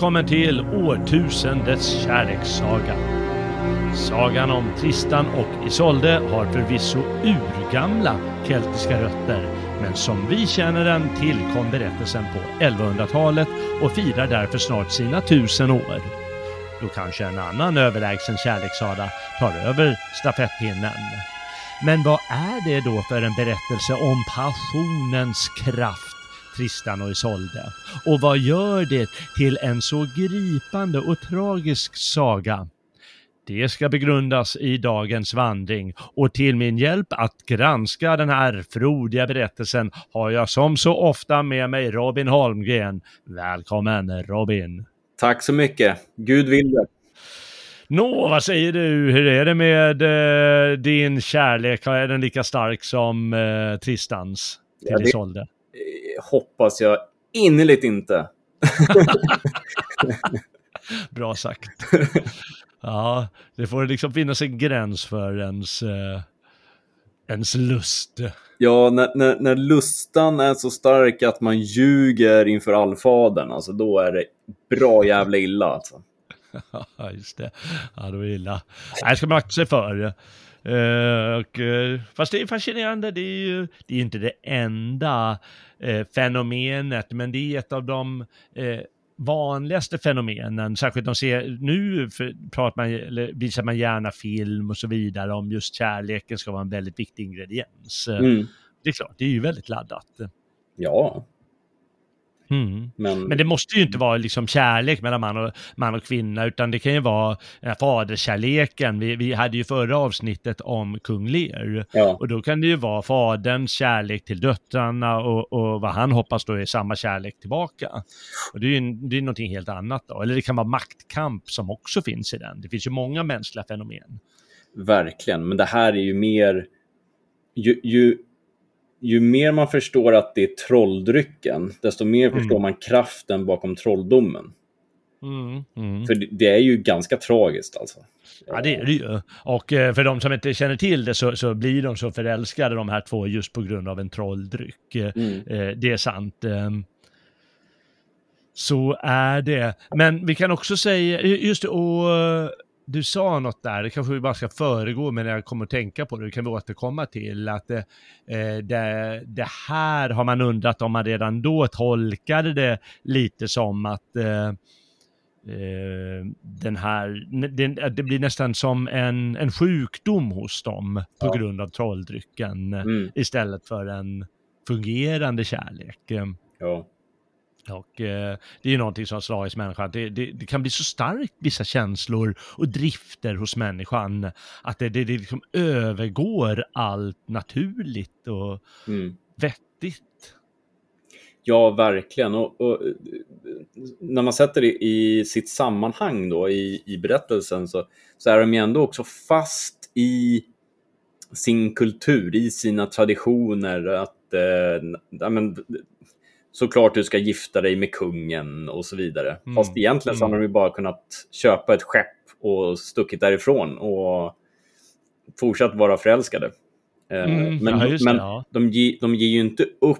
Välkommen till årtusendets kärlekssaga. Sagan om Tristan och Isolde har förvisso urgamla keltiska rötter, men som vi känner den tillkom berättelsen på 1100-talet och firar därför snart sina tusen år. Då kanske en annan överlägsen kärlekssaga tar över stafettpinnen. Men vad är det då för en berättelse om passionens kraft Tristan och Isolde? Och vad gör det till en så gripande och tragisk saga? Det ska begrundas i dagens vandring och till min hjälp att granska den här frodiga berättelsen har jag som så ofta med mig Robin Holmgren. Välkommen Robin! Tack så mycket! Gud vill det. Nå, vad säger du? Hur är det med eh, din kärlek? Är den lika stark som eh, Tristans till ja, det, Isolde? Hoppas jag innerligt inte. Bra sagt. Ja, det får liksom finnas en gräns för ens, eh, ens lust. Ja, när, när, när, lustan är så stark att man ljuger inför allfadern, alltså då är det bra jävla illa alltså. Just det. Ja, då är det illa. Nej, ska man akta sig för. Uh, och, uh, fast det är fascinerande, det är ju det är inte det enda uh, fenomenet, men det är ett av de vanligaste fenomenen, särskilt de ser, nu för, pratar man, eller visar man gärna film och så vidare om just kärleken ska vara en väldigt viktig ingrediens. Mm. Det är klart, det är ju väldigt laddat. Ja, Mm. Men... Men det måste ju inte vara liksom kärlek mellan man och, man och kvinna, utan det kan ju vara faderskärleken. Vi, vi hade ju förra avsnittet om kung Lear. Ja. Och då kan det ju vara faderns kärlek till döttrarna och, och vad han hoppas då är samma kärlek tillbaka. Och det är ju det är någonting helt annat då. Eller det kan vara maktkamp som också finns i den. Det finns ju många mänskliga fenomen. Verkligen, men det här är ju mer... Ju, ju ju mer man förstår att det är trolldrycken, desto mer mm. förstår man kraften bakom trolldomen. Mm, mm. För det är ju ganska tragiskt alltså. Ja, det är det ju. Och eh, för de som inte känner till det så, så, blir de så förälskade de här två just på grund av en trolldryck. Eh, mm. Eh, det är sant. Ehm, så är det. Men vi kan också säga, just det, och du sa något där, det kanske vi bara ska föregå, men jag kommer att tänka på det, det kan vi återkomma till, att eh, det, det, här har man undrat om man redan då tolkade det lite som att eh, eh den här, det, det, blir nästan som en, en sjukdom hos dem på ja. grund av trolldrycken mm. istället för en fungerande kärlek. Ja. Och eh, det är ju någonting som har slagits människan. Det, det, det, kan bli så starkt, vissa känslor och drifter hos människan, att det, det, det liksom övergår allt naturligt och mm. vettigt. Ja, verkligen. Och, och, när man sätter det i sitt sammanhang då, i, i berättelsen, så, så är de ju ändå också fast i sin kultur, i sina traditioner. Att, eh, men, såklart du ska gifta dig med kungen och så vidare. Mm. Fast egentligen så hade de ju bara kunnat köpa ett skepp och stuckit därifrån och fortsatt vara förälskade. Eh, mm, men ja, men det, ja. de, ge, de ger ju inte upp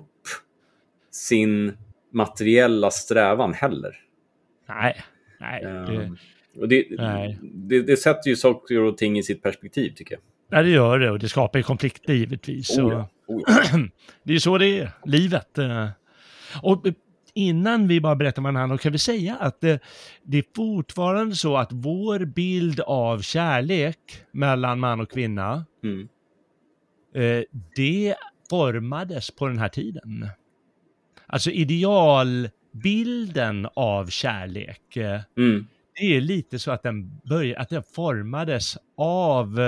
sin materiella strävan heller. Nej, nej. Det... Och det, nej. Det, det, sätter ju saker och ting i sitt perspektiv tycker jag. Ja, det gör det och det skapar ju konflikter givetvis. Oh ja. Oh ja. det är ju så det är, livet. Eh. Och innan vi bara berättar vad om kan vi säga att det, det, är fortfarande så att vår bild av kärlek mellan man och kvinna, mm. eh, det formades på den här tiden. Alltså idealbilden av kärlek, eh, mm. det är lite så att den, började, att den formades av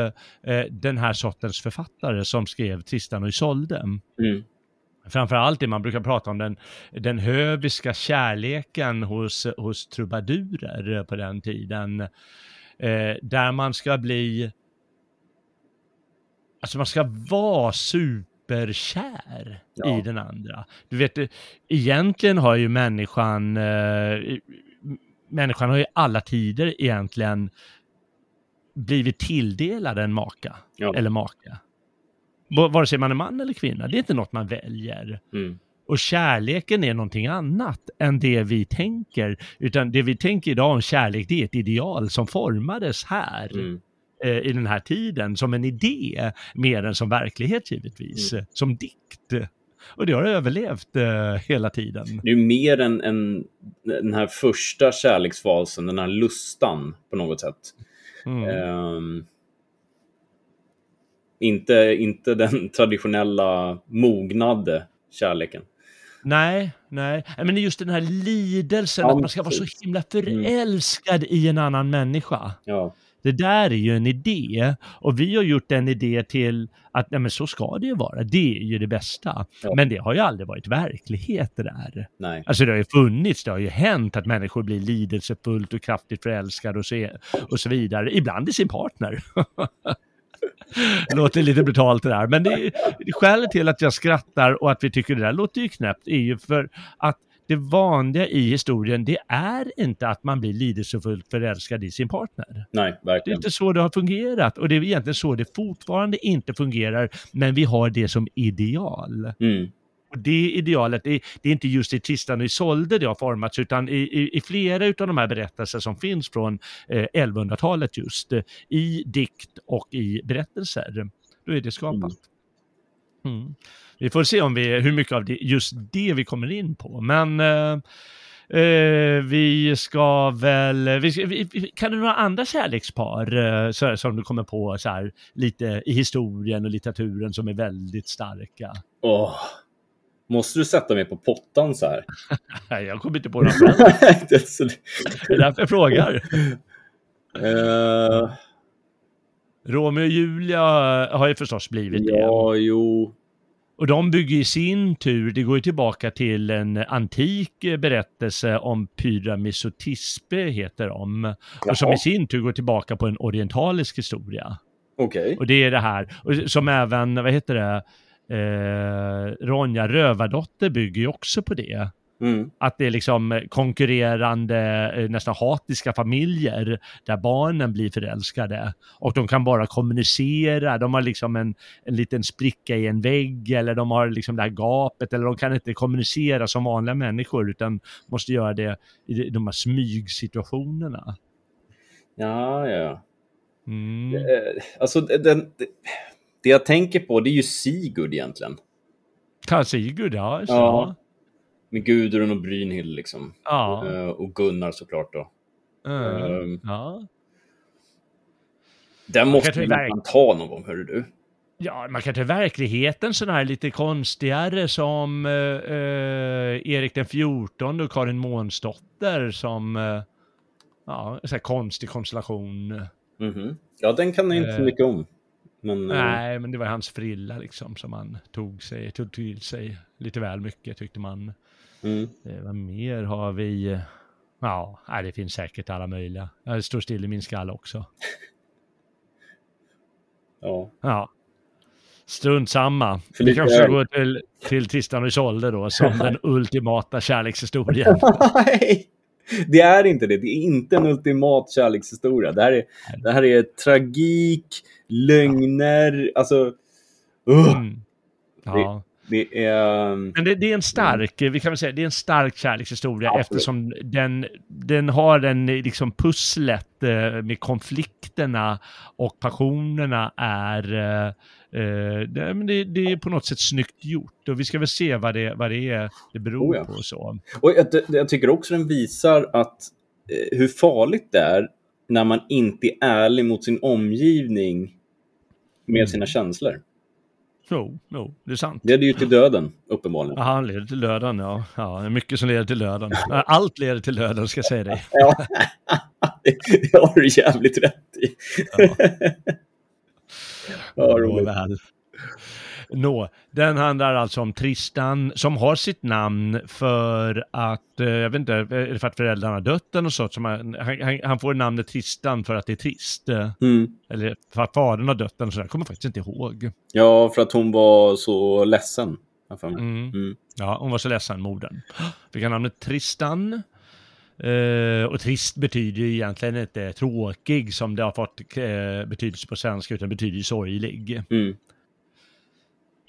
eh, den här sortens författare som skrev Tristan och Isolde. Mm framförallt det man brukar prata om, den, den höviska kärleken hos, hos trubadurer på den tiden. Eh, där man ska bli, alltså man ska vara superkär ja. i den andra. Du vet, egentligen har ju människan, eh, människan har ju alla tider egentligen blivit tilldelad en maka ja. eller maka vare sig man är man eller kvinna. Det är inte något man väljer. Mm. Och kärleken är någonting annat än det vi tänker. Utan det vi tänker idag om kärlek, det är ett ideal som formades här. Mm. eh, I den här tiden som en idé, mer än som verklighet givetvis. Mm. Som dikt. Och det har överlevt eh, hela tiden. Det är mer än, än den här första kärleksfasen, den här lustan på något sätt. Mm. Ehm, inte, inte den traditionella mognade kärleken. Nej, nej. Men just den här lidelsen, Ja, att man ska vara så himla förälskad i en annan människa. Ja, Det där är ju en idé och vi har gjort en idé till att nej, men så ska det ju vara. Det är ju det bästa. Ja. Men det har ju aldrig varit verklighet det där. nej. Alltså det har ju funnits, det har ju hänt att människor blir lidelsefullt och kraftigt förälskade och så, och så vidare. Ibland i sin partner. Låter lite brutalt det där, men det skälet till att jag skrattar och att vi tycker det där låter ju knäppt är ju för att det vanliga i historien, det är inte att man blir lidelsefullt förälskad i sin partner. Nej, Det är verkligen. inte så det har fungerat och det är egentligen så det fortfarande inte fungerar, men vi har det som ideal. Mm. Och det idealet, det, det är inte just i Tristan och Isolde det har formats, utan i, i, i flera av de här berättelser som finns från eh, 1100-talet just, eh, i dikt och i berättelser. Då är det skapat. Mm. Vi får se om vi, hur mycket av det, just det vi kommer in på, men eh, Eh, vi ska väl, vi ska, vi, vi- kan du några andra kärlekspar eh, så, som du kommer på så här, lite i historien och litteraturen som är väldigt starka? Åh. Måste du sätta mig på pottan så här? Nej, jag kommer inte på några själv. Det är Det är därför jag frågar. Eh, Romeo och Julia har ju förstås blivit det. ja, jo. Och de bygger i sin tur, det går ju tillbaka till en antik berättelse om Pyramis och Tispe heter de. Och som Jaha. i sin tur går tillbaka på en orientalisk historia. Okej. Och det är det här, och som även, vad heter det, eh, Ronja Rövardotter bygger ju också på det. Mm. Att det är liksom konkurrerande, eh, nästan hatiska familjer där barnen blir förälskade. Och de kan bara kommunicera, de har liksom en, en liten spricka i en vägg eller de har liksom det här gapet eller de kan inte kommunicera som vanliga människor utan måste göra det i de här smygsituationerna. Ja, ja. Mm. Eh, alltså, den, det, jag tänker på det är ju Sigurd egentligen. Karl Sigurd, ja. Så. Ja. Med Gudrun och Brynhild liksom. Ja. Eh, och Gunnar såklart då. Mm. Ehm. ja. Den måste kanske vi verk- nästan ta någon gång, hörru du. Ja, man kan ta verkligheten sådana här lite konstigare som eh, eh, Erik den 14 och Karin Månsdotter som eh, ja, här konstig konstellation. Mhm. Ja, den kan jag inte så Eh. mycket om. Men, eh, Nej, men det var hans frilla liksom som han tog, sig, tog till sig lite väl mycket tyckte man. mm. Eh, vad mer har vi? Ja, det finns säkert alla möjliga. Det står still i min skalle också. ja. Ja. Strunt samma. För Vi kanske ska gå till, till Tristan och Isolde då, som den ultimata kärlekshistorien. Det är inte det. Det är inte en ultimat kärlekshistoria. Det här är, det här är tragik, lögner, alltså... Uh, Mm. Ja. det är... Men det, det är en stark, vi kan väl säga, det är en stark kärlekshistoria Absolut. eftersom den, den har den liksom pusslet eh, med konflikterna och passionerna är eh, det, men det, det är på något sätt snyggt gjort och vi ska väl se vad det, vad det är det beror Oh ja. på och så. Och jag, jag tycker också den visar att eh, hur farligt det är när man inte är ärlig mot sin omgivning med Mm. sina känslor. Jo, jo, det är sant. Det leder ju till döden, uppenbarligen. Ja, han leder till döden, ja. ja. Det är mycket som leder till döden. Allt leder till döden, ska jag säga dig. Ja, det, det har du jävligt rätt i. Ja. Ja, roligt. Nå, den handlar alltså om Tristan som har sitt namn för att, eh, jag vet inte, det för att föräldrarna har dött eller något sånt? Som han, han, han får namnet Tristan för att det är trist. eh, Mm. Eller för att fadern har dött eller så där. kommer faktiskt inte ihåg. Ja, för att hon var så ledsen. Mm. Mm. Ja, hon var så ledsen, modern. Fick han namnet Tristan. Eh, och trist betyder ju egentligen inte tråkig som det har fått eh, betydelse på svenska, utan betyder ju sorglig. Mm.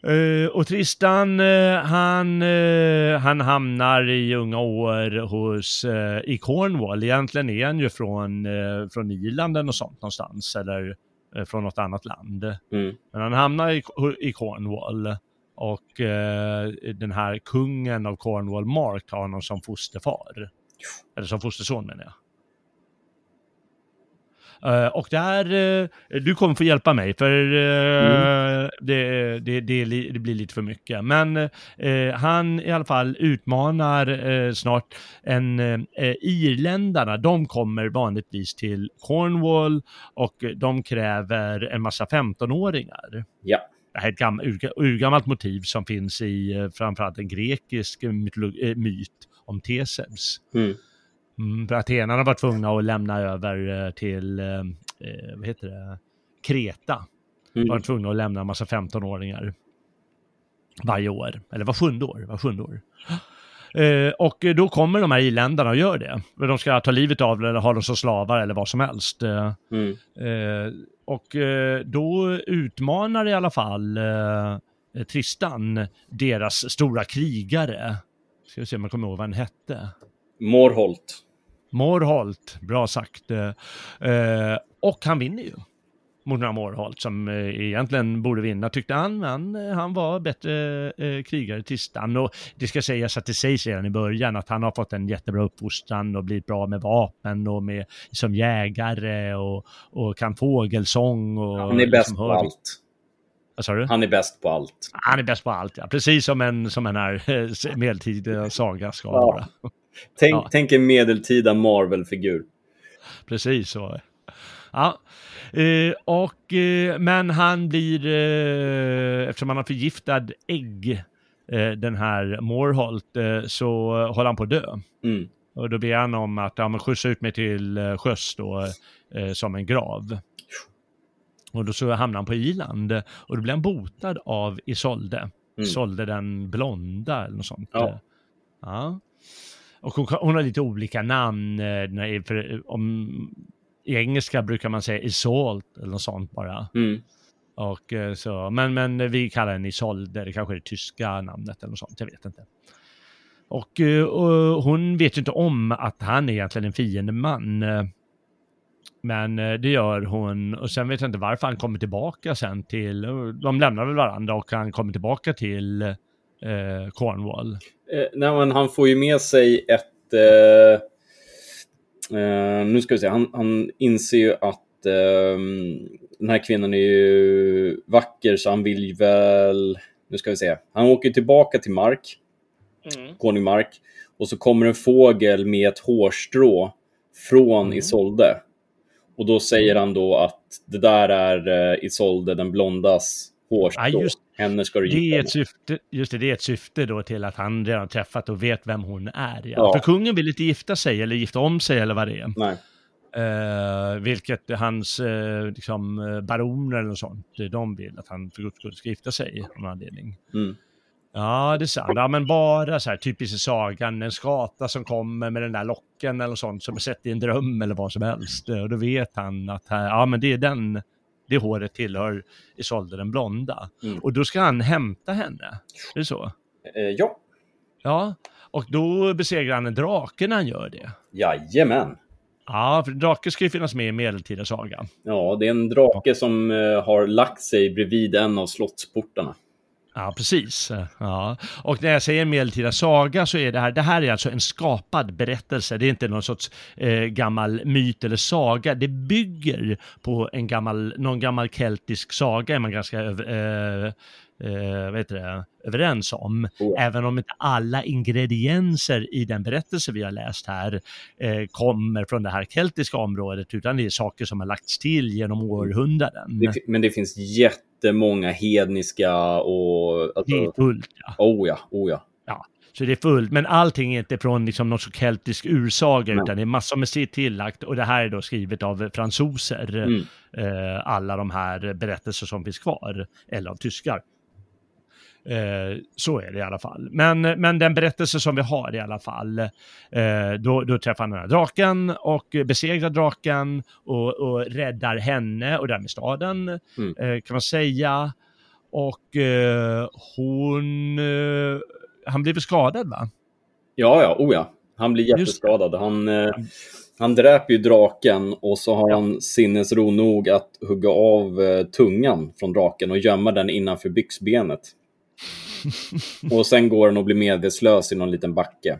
Uh, och Tristan, han, han hamnar i unga år hos, i Cornwall. Egentligen är han ju från, från Irland och sånt någonstans, eller från något annat land. Mm. Men han hamnar i, i Cornwall och den här kungen av Cornwall, Mark, har honom som fosterfar. Eller som fosterson menar jag. Uh, och där, uh, du kommer få hjälpa mig för uh, mm. det, det, det, det, blir lite för mycket. Men han i alla fall utmanar snart en irländarna. De kommer vanligtvis till Cornwall och de kräver en massa 15-åringar. Ja. Det här är ett gam, ur, urgammalt motiv som finns i framförallt en grekisk myt om Tesebs. Mm. Mm, för atenarna var tvungna att lämna över eh, till, eh, eh, vad heter det, Kreta. Mm. Var tvungna att lämna en massa 15-åringar varje år, eller var sjunde år, var sjunde år. Eh, och då kommer de här iländarna och gör det. De ska ta livet av det eller ha dem som slavar eller vad som helst. Eh, mm. eh, och då utmanar i alla fall Tristan deras stora krigare. Ska vi se om jag kommer ihåg vad han hette. Morholt. Morholt, bra sagt. Eh, och han vinner ju mot några Morholt som eh, egentligen borde vinna tyckte han, men eh, han var bättre eh, krigare Tistan. Och det ska sägas att det sägs redan i början att han har fått en jättebra uppfostran och blivit bra med vapen och med som jägare och, och kan fågelsång. Och, han är bäst liksom, på allt. Vad sa du? Han är bäst på allt. Han är bäst på allt, ja. Precis som en, som en här eh, medeltida saga ska ja. vara. Tänk, ja. tänk en medeltida Marvel-figur. Precis så. Ja, eh, och, eh, men han blir, eh, eftersom han har förgiftad ägg, den här Morholt, så håller han på att dö. Mm. Och då ber han om att ja, skjutsa ut mig till sjöss då, som en grav. Och då så hamnar han på Irland och då blir han botad av Isolde. Mm. Isolde den blonda eller något sånt. Ja. ja. Och hon, hon, har lite olika namn. Eh, för, om, I engelska brukar man säga Isolt eller något sånt bara. Mm. Och, eh, så, men, men vi kallar henne Isolde, det kanske är det tyska namnet eller något sånt, jag vet inte. Och, eh, och hon vet ju inte om att han är egentligen en fiendeman. Men det gör hon och sen vet jag inte varför han kommer tillbaka sen till, de lämnar väl varandra och han kommer tillbaka till eh, Cornwall. Eh, nej, men han får ju med sig ett... Eh, eh, nu ska vi se, han, han inser ju att eh, den här kvinnan är ju vacker så han vill väl... Nu ska vi se. Han åker tillbaka till Mark, mm. konung Mark, och så kommer en fågel med ett hårstrå från mm. Isolde. Och då säger han då att det där är uh, Isolde, den blondas hårstrå. Ja, just, Henne ska du det är ett syfte, Just det, det är ett syfte då till att han redan träffat och vet vem hon är. Ja. ja. För kungen vill inte gifta sig eller gifta om sig eller vad det är. Nej. Uh, vilket hans uh, liksom, uh, baroner eller något sånt, de vill att han för guds skull ska gifta sig av någon anledning. Mm. Ja, det är sant. Ja, men bara så här typiskt i sagan, en skata som kommer med den där locken eller sånt som är sett i en dröm eller vad som helst. Och då vet han att här, ja, men det är den det håret tillhör Isolde den blonda. Mm. Och då ska han hämta henne. Är det så? Eh, ja. Ja, och då besegrar han en drake när han gör det. Jajamän. Ja, för drake ska ju finnas med i medeltida saga. Ja, det är en drake som uh, har lagt sig bredvid en av slottsportarna. Ja, precis. Ja. Och när jag säger medeltida saga så är det här, det här är alltså en skapad berättelse. Det är inte någon sorts eh, gammal myt eller saga. Det bygger på en gammal, någon gammal keltisk saga är man ganska eh, eh, vad heter det, överens om. Oh. Även om inte alla ingredienser i den berättelse vi har läst här eh, kommer från det här keltiska området, utan det är saker som har lagts till genom mm. århundraden. Det, men det finns jättemånga hedniska och... Alltså, det är fullt, ja. Oh ja, oh ja. ja. Så det är fullt, men allting är inte från liksom någon så keltisk ursaga, Nej. utan det är massor med sitt tillagt. Och det här är då skrivet av fransoser, mm. eh, alla de här berättelser som finns kvar, eller av tyskar. Eh, så är det i alla fall. Men, men den berättelse som vi har i alla fall, eh, då, då träffar han den här draken och besegrar draken och, och räddar henne och därmed staden, mm. eh, kan man säga. Och eh, hon... Eh, han blev skadad va? Ja, ja, oh ja. Han blir jätteskadad. Han, eh, han dräper ju draken och så har han sinnesro nog att hugga av tungan från draken och gömma den innanför byxbenet. och sen går den och blir medvetslös i någon liten backe.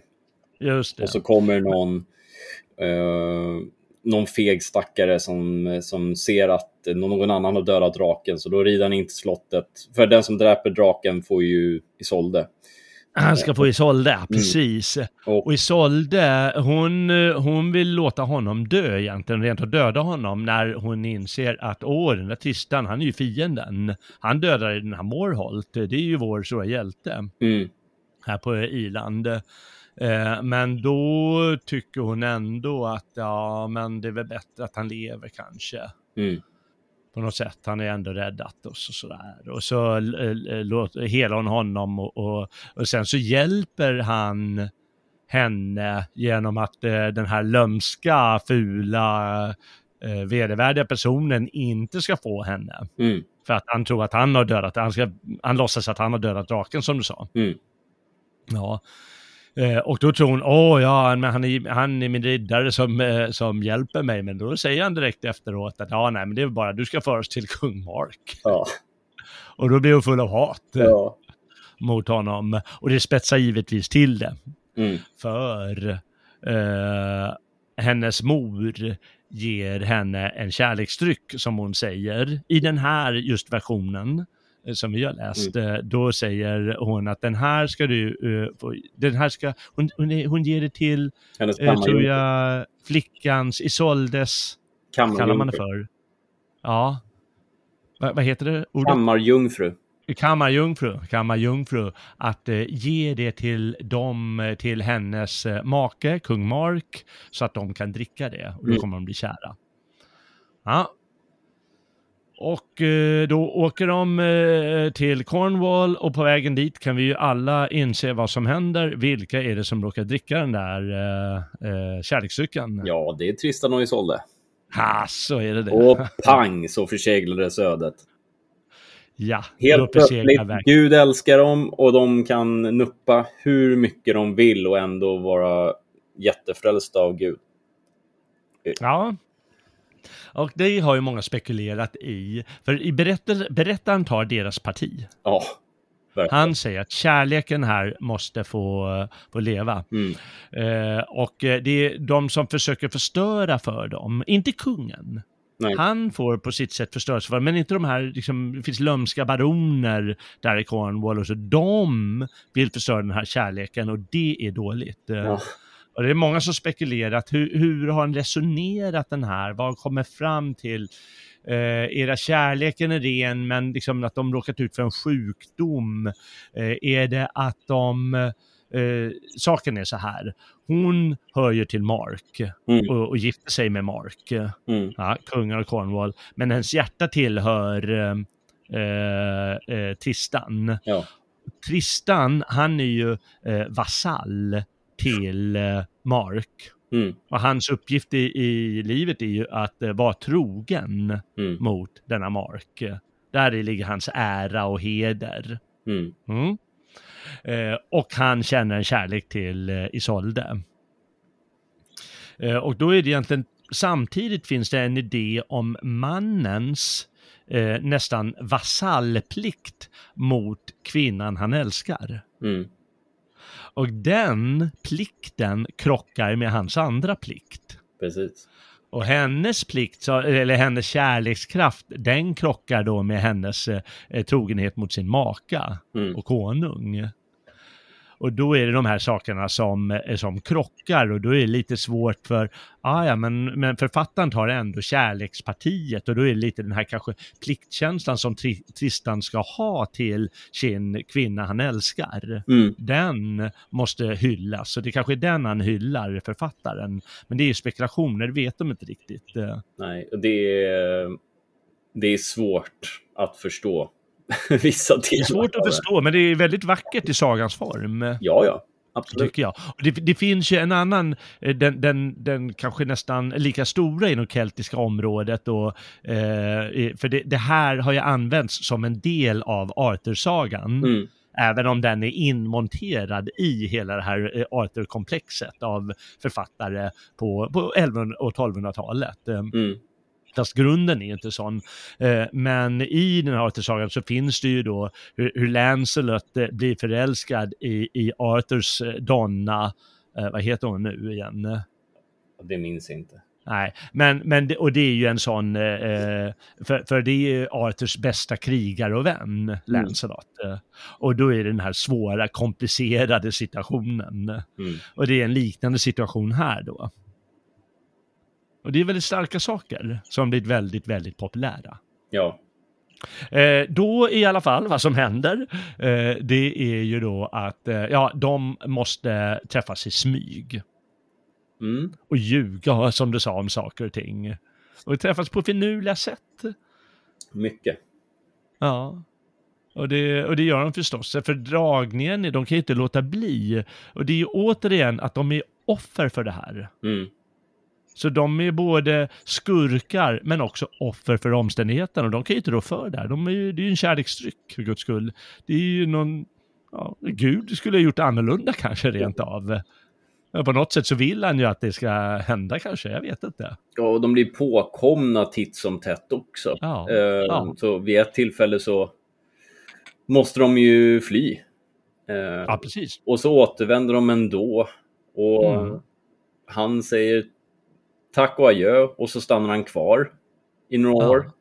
Just det. Och så kommer någon, eh, någon feg stackare som, som ser att någon annan har dödat draken, så då rider han in till slottet. För den som dräper draken får ju Isolde. Han ska få Isolde, precis. Mm. Och- Och Isolde, hon, hon vill låta honom dö egentligen, rent och döda honom när hon inser att åh, den där Tristan, han är ju fienden. Han dödar den här Morholt, det är ju vår stora hjälte Mm, här på Irland. Eh, men då tycker hon ändå att ja, men det är väl bättre att han lever kanske. mm, På något sätt, han är ändå räddat oss och sådär. Och så eh, eh, helar hon honom och, och, och sen så hjälper han henne genom att eh, den här lömska, fula, eh, vedervärdiga personen inte ska få henne. mm, För att han tror att han har dödat, han, ska, han låtsas att han har dödat draken som du sa. mm. Ja. Eh, och då tror hon, åh ja, men han är, han är min riddare som, eh, som hjälper mig. Men då säger han direkt efteråt att ja, nej, men det är bara, du ska föra oss till kung Mark. Ja, Och då blir hon full av hat eh, ja. mot honom. Och det spetsar givetvis till det. Mm, För eh, hennes mor ger henne en kärleksdryck som hon säger. I den här just versionen som vi har läst, eh, då säger hon att den här ska du, eh, få, den här ska, hon, hon, hon ger det till, Hennes eh, tror jag, flickans, Isoldes, kallar man det för? Ja. Va, vad heter det? Ordet? Kammarjungfru. kammarjungfru, kammarjungfru, att eh, ge det till dem, till hennes eh, make, kung Mark, så att de kan dricka det och då Mm. kommer de bli kära. Ja. Och eh, då åker de eh, till Cornwall och på vägen dit kan vi ju alla inse vad som händer. Vilka är det som råkar dricka den där eh, eh, kärleksdrycken? Ja, det är Tristan och Isolde. Ha, så är det det. Och pang så förseglades ödet. ja, Helt plötsligt, Gud älskar dem och de kan nuppa hur mycket de vill och ändå vara jättefrälsta av Gud. Ja. Och det har ju många spekulerat i. För i berättel- berättaren tar deras parti. Ja, verkligen. Han säger att kärleken här måste få, få leva. Mm. Eh, och eh, det är de som försöker förstöra för dem, inte kungen. Nej. Han får på sitt sätt förstörelse för men inte de här, liksom, det finns lömska baroner där i Cornwall och så. De vill förstöra den här kärleken och det är dåligt. Eh, Ja. Och det är många som spekulerat, hur, hur har han resonerat den här? Vad kommer fram till? Eh, era kärleken är ren, men liksom att de råkat ut för en sjukdom. Eh, är det att de... Eh, saken är så här, hon hör ju till Mark Mm. och, och gifter sig med Mark, Mm. ja, kungen av Cornwall, men hennes hjärta tillhör eh, eh, Tristan. Ja. Tristan, han är ju eh, vasall till eh, Mark. Mm. Och hans uppgift i, i livet är ju att eh, vara trogen Mm. mot denna Mark. Där ligger hans ära och heder. Mm. Mm. Eh, och han känner en kärlek till eh, Isolde. Eh, och då är det egentligen, samtidigt finns det en idé om mannens eh, nästan vasallplikt mot kvinnan han älskar. Mm. Och den plikten krockar med hans andra plikt. Precis. Och hennes plikt, eller hennes kärlekskraft, den krockar då med hennes eh, trogenhet mot sin maka Mm. och konung. Och då är det de här sakerna som, eh, som krockar och då är det lite svårt för, ah, ja men, men författaren tar ändå kärlekspartiet och då är det lite den här kanske pliktkänslan som Tri- Tristan ska ha till sin kvinna han älskar. Mm. Den måste hyllas och det kanske är den han hyllar, författaren. Men det är ju spekulationer, det vet de inte riktigt. Nej, det är, det är svårt att förstå vissa delar Det är svårt att förstå, men det är väldigt vackert i sagans form. Ja, ja. absolut. Tycker jag. Det, det finns ju en annan, eh, den, den, den kanske nästan lika stora inom keltiska området. Och, eh, för det, det, här har ju använts som en del av Arthur-sagan. Mm. Även om den är inmonterad i hela det här eh, Arthur-komplexet av författare på, på 1100 och 1200-talet. Mm. Grunden är inte sån. Eh, men i den här Arthur-sagan så finns det ju då hur, hur Lancelot eh, blir förälskad i, i Arthurs donna, vad heter hon nu igen? Det minns jag inte. Nej, men, men det, och det är ju en sån, eh, för, för det är ju Arthurs bästa krigare och vän, Lancelot. Mm. Och då är det den här svåra, komplicerade situationen. Mm. Och det är en liknande situation här då. Och det är väldigt starka saker som blivit väldigt, väldigt populära. Ja. Eh, då i alla fall, vad som händer, eh, det är ju då att eh, ja, de måste träffas i smyg. Mm. Och ljuga, som du sa, om saker och ting. Och träffas på finurliga sätt. Mycket. Ja. Och det, och det gör de förstås, för dragningen, de kan ju inte låta bli. Och det är ju återigen att de är offer för det här. Mm. Så de är både skurkar men också offer för omständigheterna och de kan ju inte rå för det här. De är ju, det är ju en kärlekstryck för guds skull. Det är ju någon, ja, Gud skulle ha gjort annorlunda kanske rent av. På något sätt så vill han ju att det ska hända kanske, jag vet inte. Ja, och de blir påkomna titt som tätt också. Ja, Eh, ja. Så vid ett tillfälle så måste de ju fly. Eh, Ja, precis. och så återvänder de ändå. Och Mm. han säger tack och adjö och så stannar han kvar i några Ja. år.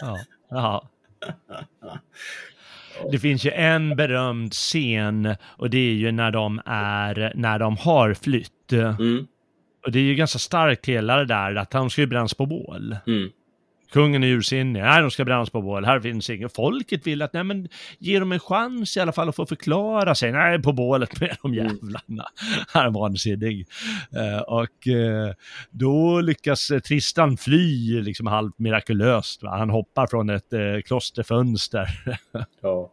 Ja. ja. Det finns ju en berömd scen och det är ju när de är, när de har flytt. Mm, Och det är ju ganska starkt hela det där att han ska ju brännas på bål. mm, Kungen är ursinnig, nej de ska brännas på bål, här finns inget. Folket vill att, nej men ge dem en chans i alla fall att få förklara sig. Nej, på bålet med de Mm. jävlarna. Han är vansinnig. Eh, och eh, då lyckas eh, Tristan fly liksom halvt mirakulöst. Va? Han hoppar från ett klosterfönster ja.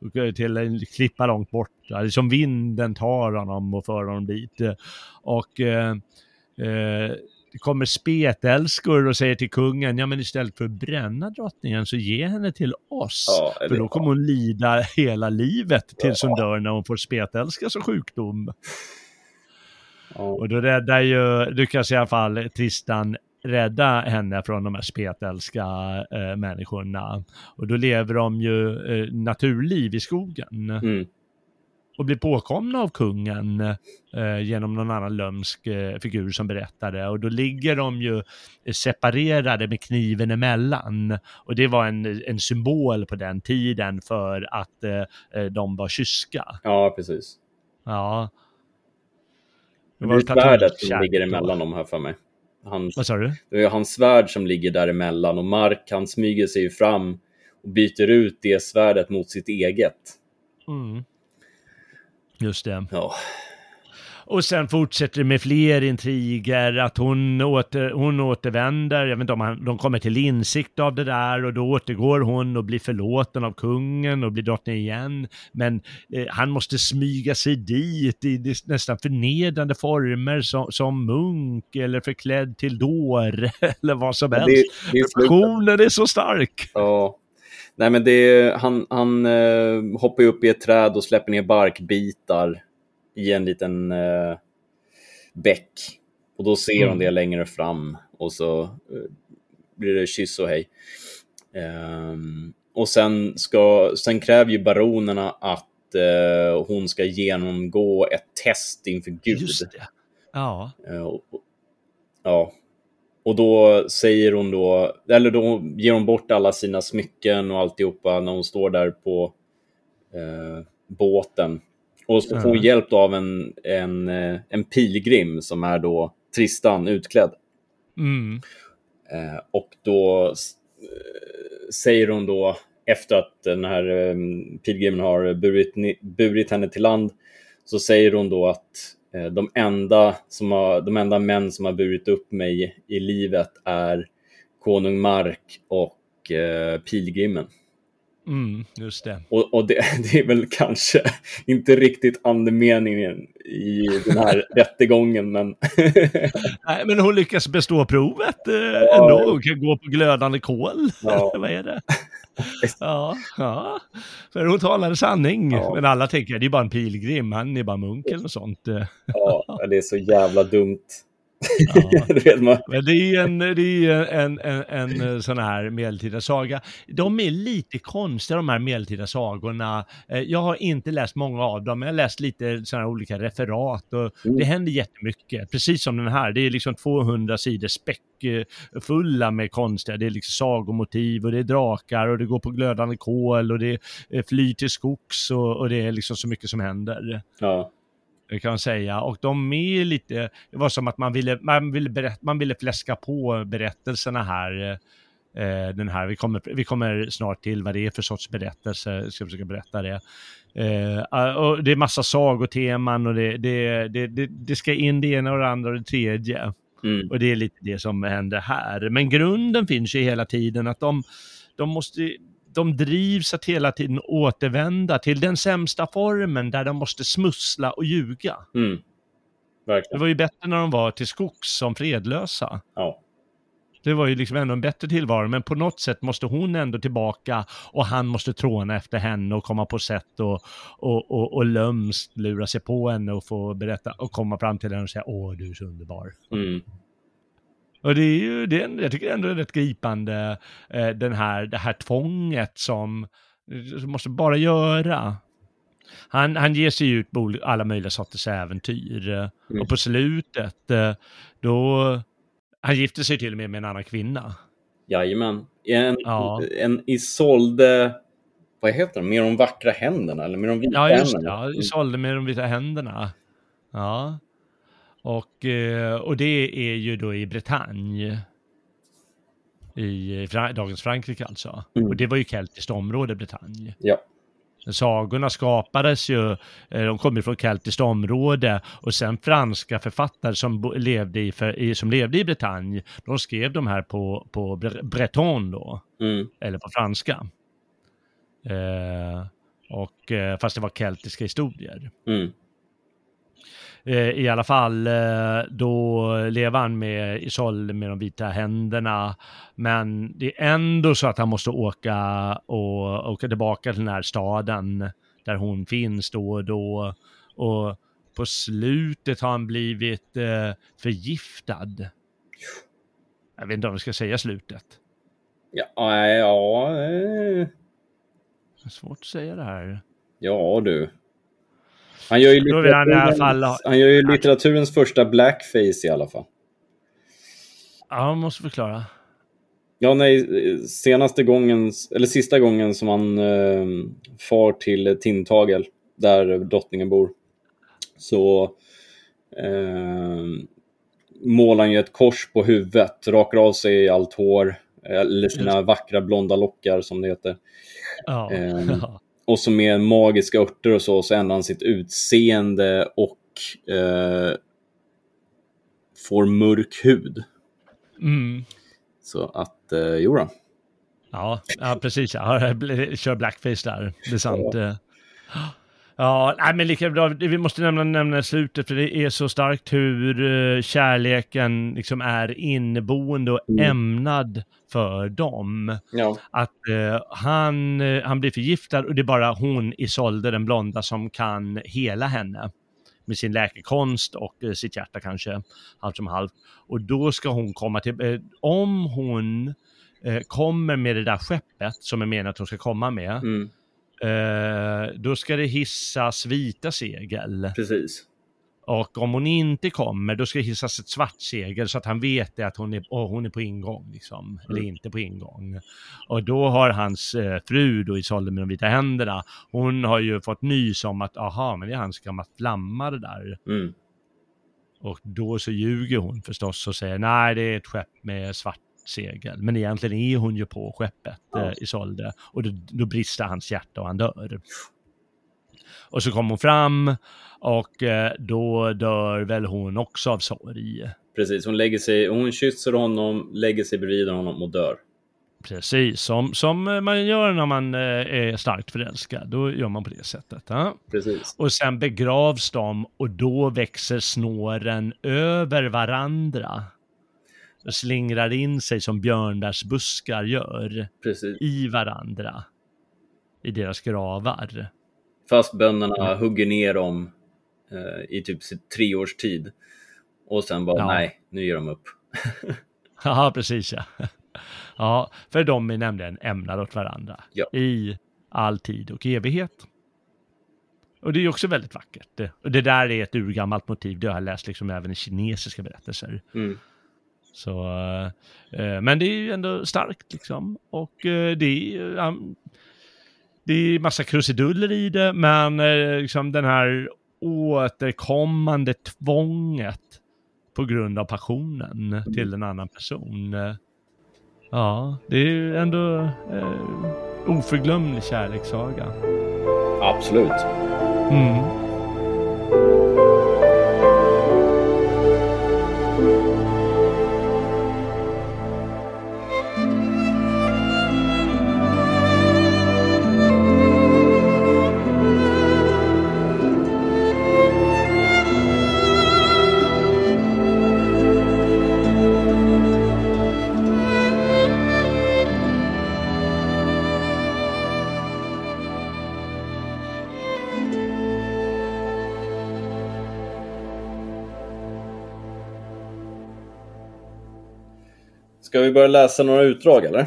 och till en klippa långt bort. Det är som vinden tar honom och för honom dit. Och eh, det kommer spetälskor och säger till kungen, ja men istället för att bränna drottningen så ge henne till oss. Ja, för då kommer hon lida hela livet tills hon dör när hon får spetälska som sjukdom. ja. Och då räddar ju, lyckas i alla fall Tristan rädda henne från de här spetälska eh, människorna. Och då lever de ju eh, naturliv i skogen Mm, och blir påkomna av kungen eh, genom någon annan lömsk eh, figur som berättade. Och då ligger de ju separerade med kniven emellan. Och det var en, en symbol på den tiden för att eh, eh, de var kyska. ja, precis. Ja. Det var är svärdet som ligger emellan dem här för mig. Han, Vad sa du? det är hans svärd som ligger däremellan och Mark han smyger sig fram och byter ut det svärdet mot sitt eget. Mm. Just det. Ja, Och sen fortsätter det med fler intriger, att hon, åter, hon återvänder, jag vet inte om han, de kommer till insikt av det där och då återgår hon och blir förlåten av kungen och blir drottning igen. Men eh, han måste smyga sig dit i nästan förnedrande former som, som munk eller förklädd till dår eller vad som helst. Passionen är så stark. Ja. Nej, men det han, han eh, hoppar upp i ett träd och släpper ner barkbitar i en liten eh, bäck. Och då ser hon Mm. det längre fram och så eh, blir det kyss och hej. Ehm, och sen, ska, sen kräver ju baronerna att eh, hon ska genomgå ett test inför Gud. Just det. Ja. Eh, Ja. Och då säger hon då, eller då ger hon bort alla sina smycken och alltihopa när hon står där på eh, båten. Och så får hon hjälp av en, en, eh, en pilgrim som är då Tristan utklädd. Mm. Eh, och då eh, säger hon då, efter att den här eh, pilgrimen har burit, burit henne till land, så säger hon då att de, enda som har, de enda män som har burit upp mig i livet är konung Mark och eh, pilgrimen. Mm, just det. Och, och det, det, är väl kanske inte riktigt andemeningen i den här rättegången, men... Nej, men hon lyckas bestå provet eh, ja, ändå. Hon kan gå på glödande kol. Ja. Vad är det? Ja, ja. För hon talade sanning. Ja. Men alla tänker att det är bara en pilgrim, han är bara munk eller något sånt. ja, det är så jävla dumt. Ja. Men det är en, det är en, en, en, en sån här medeltida saga. De är lite konstiga de här medeltida sagorna. Eh, jag har inte läst många av dem, men jag har läst lite sådana olika referat och mm. det händer jättemycket. Precis som den här, det är liksom 200 sidor späckfulla med konstiga, det är liksom sagomotiv och det är drakar och det går på glödande kol och det flyr till skogs och, och det är liksom så mycket som händer. Ja kan man säga. Och de är lite, det var som att man ville, man ville, berätt, man ville fläska på berättelserna här. Eh, den här, vi kommer, vi kommer snart till vad det är för sorts berättelse, ska försöka berätta det. Eh, och det är massa sagoteman och det, det, det, det, det ska in det ena och det andra och det tredje. Mm. Och det är lite det som händer här. Men grunden finns ju hela tiden att de, de måste de drivs att hela tiden återvända till den sämsta formen där de måste smussla och ljuga. Mm. Det var ju bättre när de var till skogs som fredlösa. Ja. Det var ju liksom ändå en bättre tillvaro, men på något sätt måste hon ändå tillbaka och han måste tråna efter henne och komma på sätt och, och, och, och lömskt lura sig på henne och få berätta och komma fram till henne och säga åh du är så underbar. Mm. Och det är ju, det är, jag tycker ändå det är rätt gripande, eh, den här, det här tvånget som, som måste bara göra. Han, han ger sig ut på alla möjliga sorters äventyr. Mm. Och på slutet, eh, då, han gifter sig till och med med en annan kvinna. Jajamän. En, ja. en Isolde, vad heter den, med de vackra händerna? Eller med de vita ja, just, händerna? Ja, Isolde med de vita händerna. Ja. Och, eh, och det är ju då i Bretagne. I dagens Frankrike alltså. Mm. Och det var ju keltiskt område, Bretagne. Ja. Sagorna skapades ju, eh, de kommer från keltiskt område och sen franska författare som levde i, som levde i Bretagne, de skrev de här på, på breton då, mm. eller på franska. Eh, och, eh, fast det var keltiska historier. Mm. Eh, I alla fall, eh, då lever han med Isolde med de vita händerna. Men det är ändå så att han måste åka och åka tillbaka till den här staden där hon finns då och då. Och på slutet har han blivit eh, förgiftad. Jag vet inte om vi ska säga slutet. Ja, ja. Det är svårt att säga det här. Ja du. Han gör ju litteraturens, fall... han gör ju litteraturens första blackface i alla fall. Ja, han måste förklara. Ja, nej, senaste gången, eller sista gången som han eh, far till Tintagel, där drottningen bor, så eh, målar han ju ett kors på huvudet, rakar av sig allt hår, eller sina vackra blonda lockar som det heter. Ja. Eh, och så med magiska örter och så, så ändrar han sitt utseende och eh, får mörk hud. Mm. Så att, eh, jo då. Ja, ja precis. Jag kör blackface där. Det är sant. Ja. Ja, nej, men lika bra. Vi måste nämna, nämna slutet, för det är så starkt hur uh, kärleken liksom är inneboende och mm. ämnad för dem. Ja. Att uh, han, uh, han blir förgiftad och det är bara hon, Isolde, den blonda, som kan hela henne med sin läkekonst och sitt hjärta kanske, halvt som halvt. Och då ska hon komma till, om hon kommer med det där skeppet som är menat att hon ska komma med, mm Eh, då ska det hissas vita segel. Precis. Och om hon inte kommer, då ska det hissas ett svart segel så att han vet att hon är, oh, hon är på ingång. Liksom. Mm. Eller inte på ingång. Och då har hans eh, fru då, Isolde med de vita händerna, hon har ju fått nys om att aha, men det är hans gamla flammare där. Mm. Och då så ljuger hon förstås och säger nej, det är ett skepp med svart segel. Men egentligen är hon ju på skeppet ja. eh, Isolde och då, då brister hans hjärta och han dör. Och så kommer hon fram och eh, då dör väl hon också av sorg. Precis, hon lägger sig, hon kysser honom, lägger sig bredvid honom och dör. Precis, som, som man gör när man eh, är starkt förälskad. Då gör man på det sättet. Ja? Precis. Och sen begravs de och då växer snåren över varandra. Slingrar in sig som björnbärsbuskar gör Precis. i varandra. I deras gravar. Fast bönderna hugger ner dem eh, i typ tre års tid. Och sen bara, Ja. nej, nu ger de upp. Ja, precis ja. Ja, för de är nämligen ämnade åt varandra Ja. i all tid och evighet. Och det är också väldigt vackert. Det- Och det där är ett urgammalt motiv, det har jag läst liksom även i kinesiska berättelser. Mm. Så, eh, men det är ju ändå starkt liksom. Och eh, det är um, det är massa krusiduller i det, men eh, liksom den här återkommande tvånget på grund av passionen till en annan person. Eh, Ja, det är ju ändå eh, oförglömlig kärlekssaga. Absolut. Mm. Ska vi börja läsa några utdrag eller?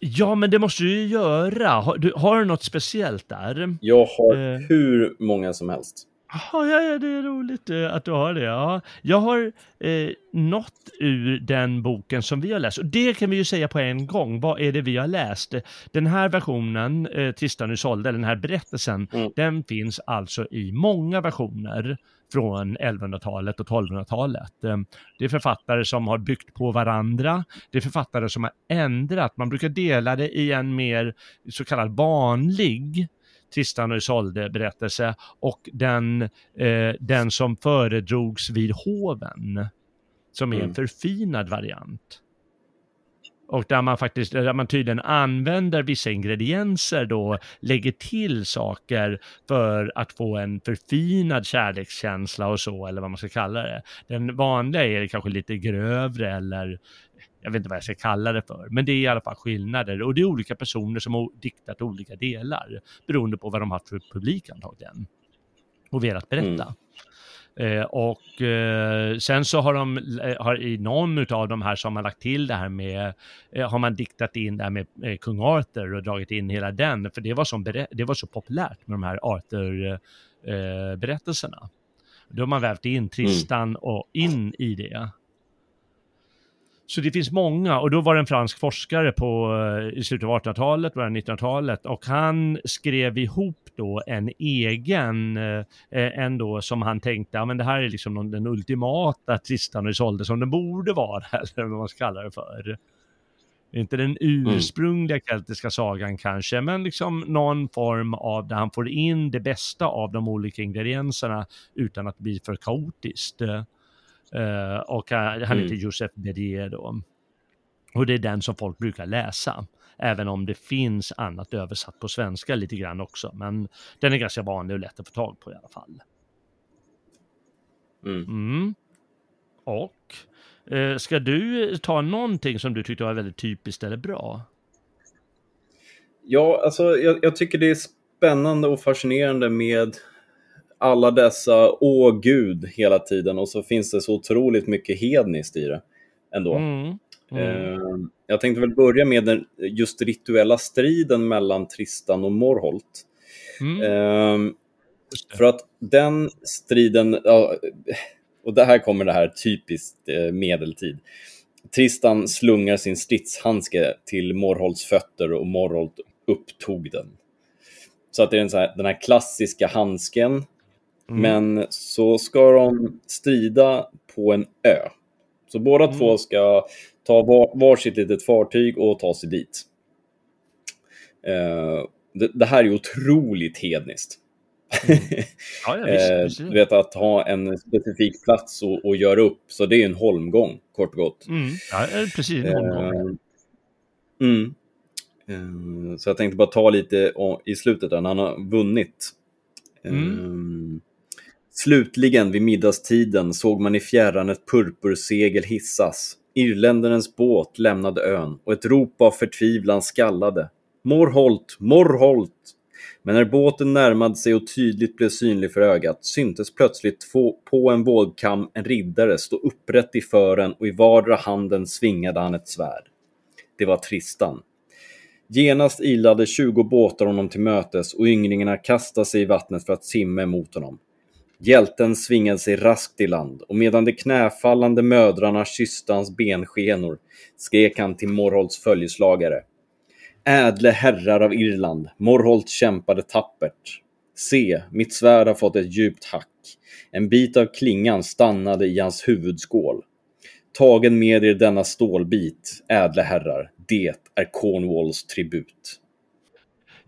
Ja, men det måste du ju göra. Har du, har du något speciellt där? Jag har Eh. hur många som helst. Jaha, ja, ja, det är roligt eh, att du har det. Ja. Jag har eh, något ur den boken som vi har läst. Och det kan vi ju säga på en gång. Vad är det vi har läst? Den här versionen, eh, Tristan och Isolde, den här berättelsen, Mm. den finns alltså i många versioner från 1100-talet och 1200-talet. Eh, Det är författare som har byggt på varandra. Det är författare som har ändrat. Man brukar dela det i en mer så kallad vanlig Tristan och Isolde berättelse och den, eh, den som föredrogs vid hoven. Som är en Mm. förfinad variant. Och där man faktiskt, där man tydligen använder vissa ingredienser då, lägger till saker för att få en förfinad kärlekskänsla och så, eller vad man ska kalla det. Den vanliga är kanske lite grövre eller jag vet inte vad jag ska kalla det för, men det är i alla fall skillnader och det är olika personer som har diktat olika delar beroende på vad de har haft för publik antagligen och velat berätta. Mm. Eh, och eh, sen så har de, eh, har i någon av de här som har lagt till det här med, eh, har man diktat in det här med kung Arthur och dragit in hela den, för det var, som det var så populärt med de här Arthur-berättelserna. Då har man vävt in Tristan och in i det. Så det finns många, och då var det en fransk forskare på, eh, i slutet av 1800-talet, början av 1900-talet, och han skrev ihop då en egen, eh, en då som han tänkte, ja men det här är liksom någon, den ultimata Tristan och Isolde som den borde vara, eller vad man ska kalla det för. Inte den ursprungliga keltiska sagan kanske, men liksom någon form av där han får in det bästa av de olika ingredienserna utan att bli för kaotiskt. Eh, och han han heter Mm. Joseph Bédier då. Och det är den som folk brukar läsa. Även om det finns annat översatt på svenska lite grann också. Men den är ganska vanlig och lätt att få tag på i alla fall. Mm. Mm. Och eh, ska du ta någonting som du tyckte var väldigt typiskt eller bra? Ja, alltså jag, jag tycker det är spännande och fascinerande med alla dessa åh gud hela tiden och så finns det så otroligt mycket hedniskt i det ändå. Mm. Mm. Eh, jag tänkte väl börja med den just rituella striden mellan Tristan och Morholt. Mm. Eh, det. för att den striden, och det här kommer det här typiskt eh, medeltid. Tristan slungar sin stridshandske till Morholts fötter och Morholt upptog den. Så att det är här, den här klassiska handsken, Mm. men så ska de strida på en ö. Så båda Mm. två ska ta var, varsitt litet fartyg och ta sig dit. Eh, det, det här är otroligt hedniskt. Ja, ja, visst, Eh, visst. du vet att ha en specifik plats och, och göra upp, så det är en holmgång kort och gott. Mm. Ja, eh, precis. En holmgång. Mm. Så jag tänkte bara ta lite i slutet där, när han har vunnit. Mm. Slutligen vid middagstiden såg man i fjärran ett purpursegel hissas. Irländarens båt lämnade ön och ett rop av förtvivlan skallade. Morholt, Morholt! Men när båten närmade sig och tydligt blev synlig för ögat syntes plötsligt två, på en vågkam en riddare stå upprätt i fören och i vardera handen svingade han ett svärd. Det var Tristan. Genast ilade 20 båtar honom till mötes och ynglingarna kastade sig i vattnet för att simma emot honom. Hjälten svingade sig raskt i land och medan de knäfallande mödrarna kysste hans benskenor skrek han till Morholts följeslagare. Ädle herrar av Irland, Morholt kämpade tappert. Se, mitt svärd har fått ett djupt hack. En bit av klingan stannade i hans huvudskål. Tagen med er denna stålbit, ädle herrar, det är Cornwalls tribut.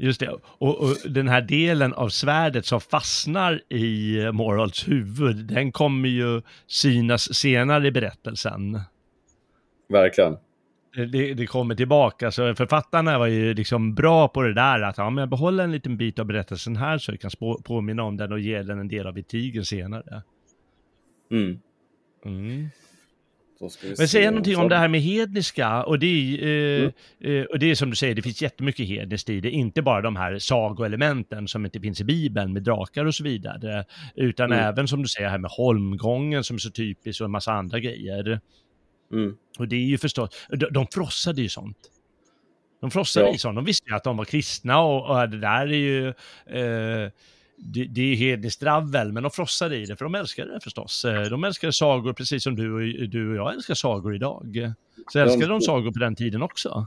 Just det. Och, och den här delen av svärdet som fastnar i Morholts huvud, den kommer ju synas senare i berättelsen. Verkligen. Det, det kommer tillbaka, så författarna var ju liksom bra på det där att ja, men behåll en liten bit av berättelsen här så vi kan spå, påminna om den och ge den en del av betygen senare. Mm. Mm. Men säga någonting om det här med hedniska, och det, är, eh, Mm. eh, och det är som du säger, det finns jättemycket hedniskt i det, inte bara de här sagoelementen som inte finns i Bibeln med drakar och så vidare, utan Mm. även som du säger här med holmgången som är så typisk och en massa andra grejer. Mm. Och det är ju förstås, de, de frossade ju sånt. De frossade Ja. i sånt, de visste ju att de var kristna och, och det där är ju, eh, det, det är hedniskt dravel, men de frossade i det för de älskade det förstås. Eh, De älskade sagor precis som du och, du och jag älskar sagor idag. Så älskade de sagor på den tiden också.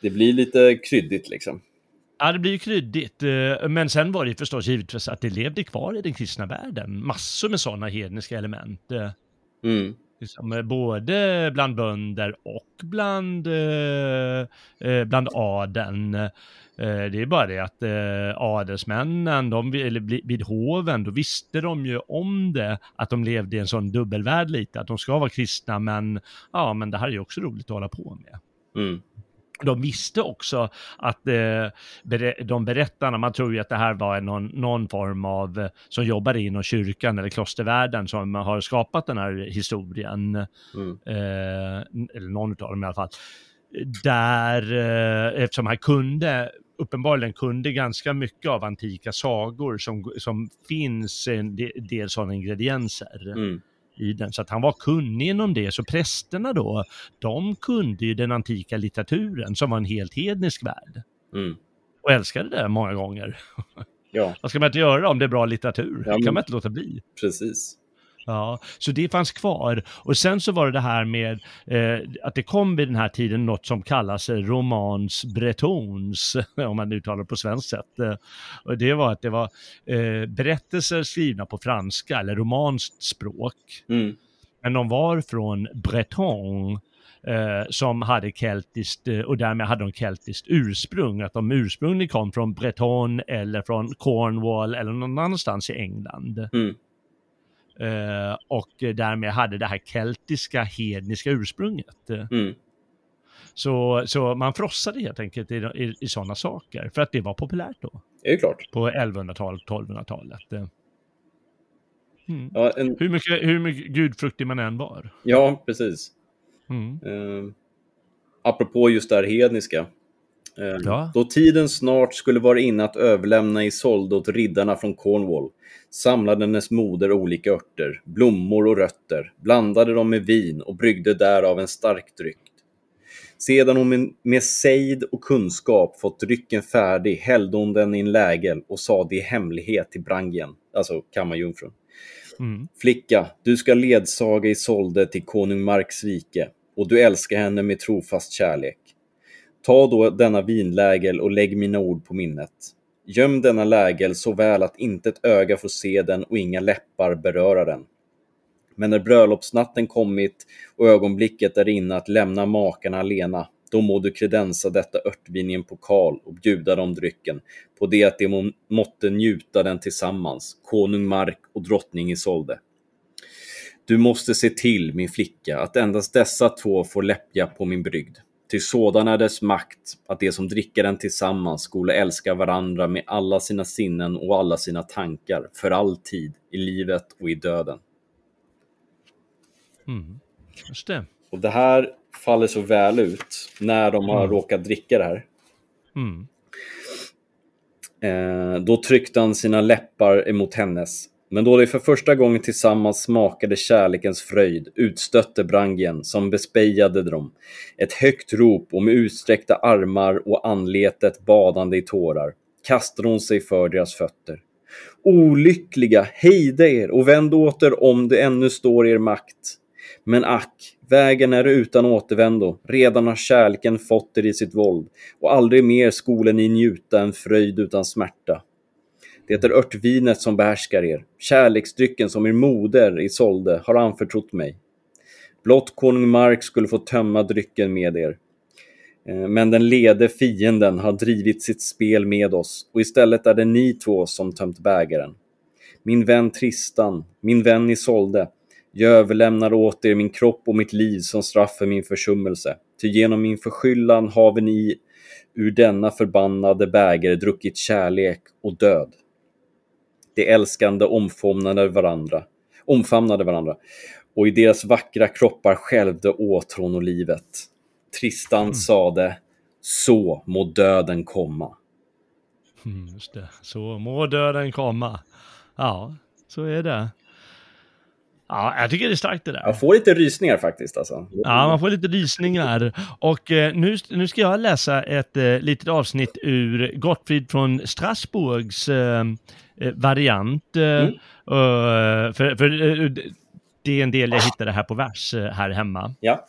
Det blir lite kryddigt liksom. Ja, det blir ju kryddigt, eh, men sen var det förstås givetvis att det levde kvar i den kristna världen. Massor med sådana hedniska element. eh, Mm. Liksom, eh, både bland bönder och bland, eh, eh, bland adeln. Eh, det är bara det att eh, adelsmännen, de, eller vid- vid hoven, då visste de ju om det, att de levde i en sån dubbelvärld lite, att de ska vara kristna, men ja, men det här är ju också roligt att hålla på med. Mm. De visste också att eh, de berättarna, man tror ju att det här var någon, någon form av, eh, som jobbade inom kyrkan eller klostervärlden som har skapat den här historien, Mm. eh, eller någon av dem i alla fall, där, eftersom han kunde, uppenbarligen kunde ganska mycket av antika sagor som, som finns en del sådana ingredienser Mm. I den. Så att han var kunnig inom det. Så prästerna då, de kunde ju den antika litteraturen som var en helt hednisk värld. Mm. Och älskade det många gånger. Ja, Vad ska man inte göra om det är bra litteratur? Ja, Det men- kan man inte låta bli. precis. Ja, så det fanns kvar. Och sen så var det det här med eh, att det kom vid den här tiden något som kallas eh, romans bretons, om man uttalar det på svenskt sätt. Eh, och det var att det var eh, berättelser skrivna på franska eller romanskt språk. Mm. Men de var från Breton eh, som hade keltiskt och därmed hade de keltiskt ursprung. Att de ursprungligen kom från Breton eller från Cornwall eller någon annanstans i England. Mm. Eh, och därmed hade det här keltiska hedniska ursprunget. Eh, Mm. Så, så man frossade helt enkelt i, i, i sådana saker för att det var populärt då Det är ju klart. på 1100-talet, 1200-talet. Eh. Mm. Ja, en, Hur, mycket, hur mycket gudfruktig man än var. ja precis. Mm. Eh, apropå just det här hedniska. Eh, Ja. Då tiden snart skulle vara inne att överlämna Isolde åt riddarna från Cornwall samlade hennes moder olika örter, blommor och rötter, blandade dem med vin och bryggde därav en stark dryck. Sedan hon med, med sejd och kunskap fått drycken färdig hällde hon den i en lägel och sade i hemlighet till Brangien, alltså kammarjungfrun. Mm. Flicka, du ska ledsaga Isolde till konung Marks rike, och du älskar henne med trofast kärlek. Ta då denna vinlägel och lägg mina ord på minnet. Göm denna lägel så väl att inte ett öga får se den och inga läppar beröra den. Men när bröllopsnatten kommit och ögonblicket är inne att lämna makarna alena, då må du kredensa detta örtvin i en pokal och bjuda dem drycken, på det att de må- måtte njuta den tillsammans, konung Mark och drottning Isolde. Du måste se till, min flicka, att endast dessa två får läppja på min brygd. Ty sådan är dess makt, att de som dricker den tillsammans skulle älska varandra med alla sina sinnen och alla sina tankar, för all tid, i livet och i döden. Mm. Just det. Och det här faller så väl ut när de har Mm. råkat dricka det här. Mm. Eh, då tryckte han sina läppar emot hennes. Men då de för första gången tillsammans smakade kärlekens fröjd utstötte Brangien, som bespejade dem, ett högt rop och med utsträckta armar och anletet badande i tårar kastade hon sig för deras fötter. Olyckliga, hejda er och vänd åter om det ännu står i er makt. Men ack, vägen är utan återvändo, redan har kärleken fått er i sitt våld, och aldrig mer skolen ni njuta en fröjd utan smärta. Det är örtvinet som behärskar er, kärleksdrycken som er moder i sålde har anförtrott mig. Blott konung Mark skulle få tömma drycken med er. Eh, men den lede fienden har drivit sitt spel med oss och istället är det ni två som tömt bägaren. Min vän Tristan, min vän Isolde, jag överlämnar åt er min kropp och mitt liv som straff för min försummelse. Ty genom min förskyllan haver ni ur denna förbannade bägare druckit kärlek och död. De älskande omfamnade varandra, omfamnade varandra och i deras vackra kroppar skälvde åtrån och livet. Tristan sade, så må döden komma. Mm, just det. Så må döden komma. Ja, så är det. Ja, jag tycker det är starkt det där. Jag får lite rysningar faktiskt alltså. Ja, man får lite rysningar. Och eh, nu, nu ska jag läsa ett eh, litet avsnitt ur Gottfried från Strasbourgs eh, eh, variant. Eh, Mm. eh, för för det är en del jag hittade här på vers här hemma. Ja.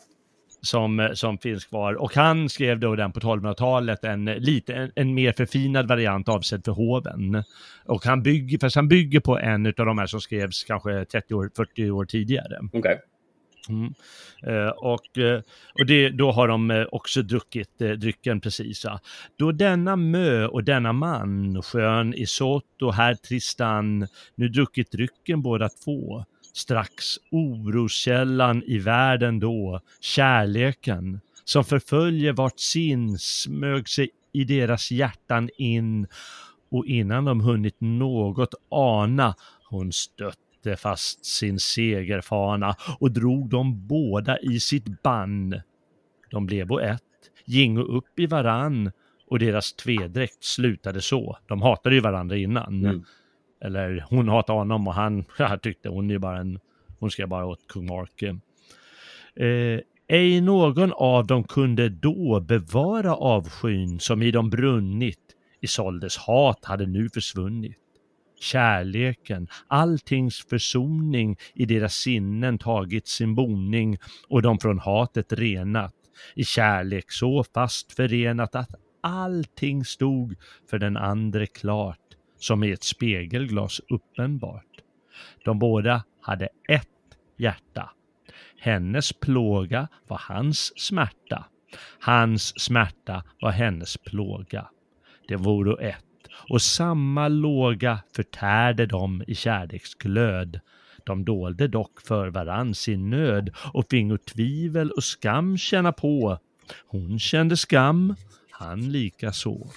Som, eh, som finns kvar. Och han skrev då den på 1200-talet, en, eh, lite, en, en mer förfinad variant avsedd för hoven. Och han bygger, fast han bygger på en av de här som skrevs kanske 30 år, 40 år tidigare. Okej. Mm. Eh, och eh, och det, då har de också druckit eh, drycken precis. Ja. Då denna mö och denna man, skön Isot och herr Tristan, nu druckit drycken båda två, strax oroskällan i världen då, kärleken, som förföljer vart sin, smög sig i deras hjärtan in och innan de hunnit något ana, hon stötte fast sin segerfana och drog dem båda i sitt bann. De blev och ett, gingo upp i varann och deras tvedräkt slutade så. De hatade ju varandra innan. Mm. Eller hon hatade honom och han tyckte hon är bara en, hon ska bara åt kung Mark. Eh, ej någon av dem kunde då bevara avskyn som i dem brunnit. Isoldes hat hade nu försvunnit. Kärleken, alltings försoning i deras sinnen tagit sin boning och de från hatet renat. I kärlek så fast förenat att allting stod för den andre klart som i ett spegelglas uppenbart. De båda hade ett hjärta. Hennes plåga var hans smärta. Hans smärta var hennes plåga. Det vore ett och samma låga förtärde dem i kärleksglöd. De dolde dock för varann sin nöd och fingo tvivel och skam känna på. Hon kände skam, han lika så.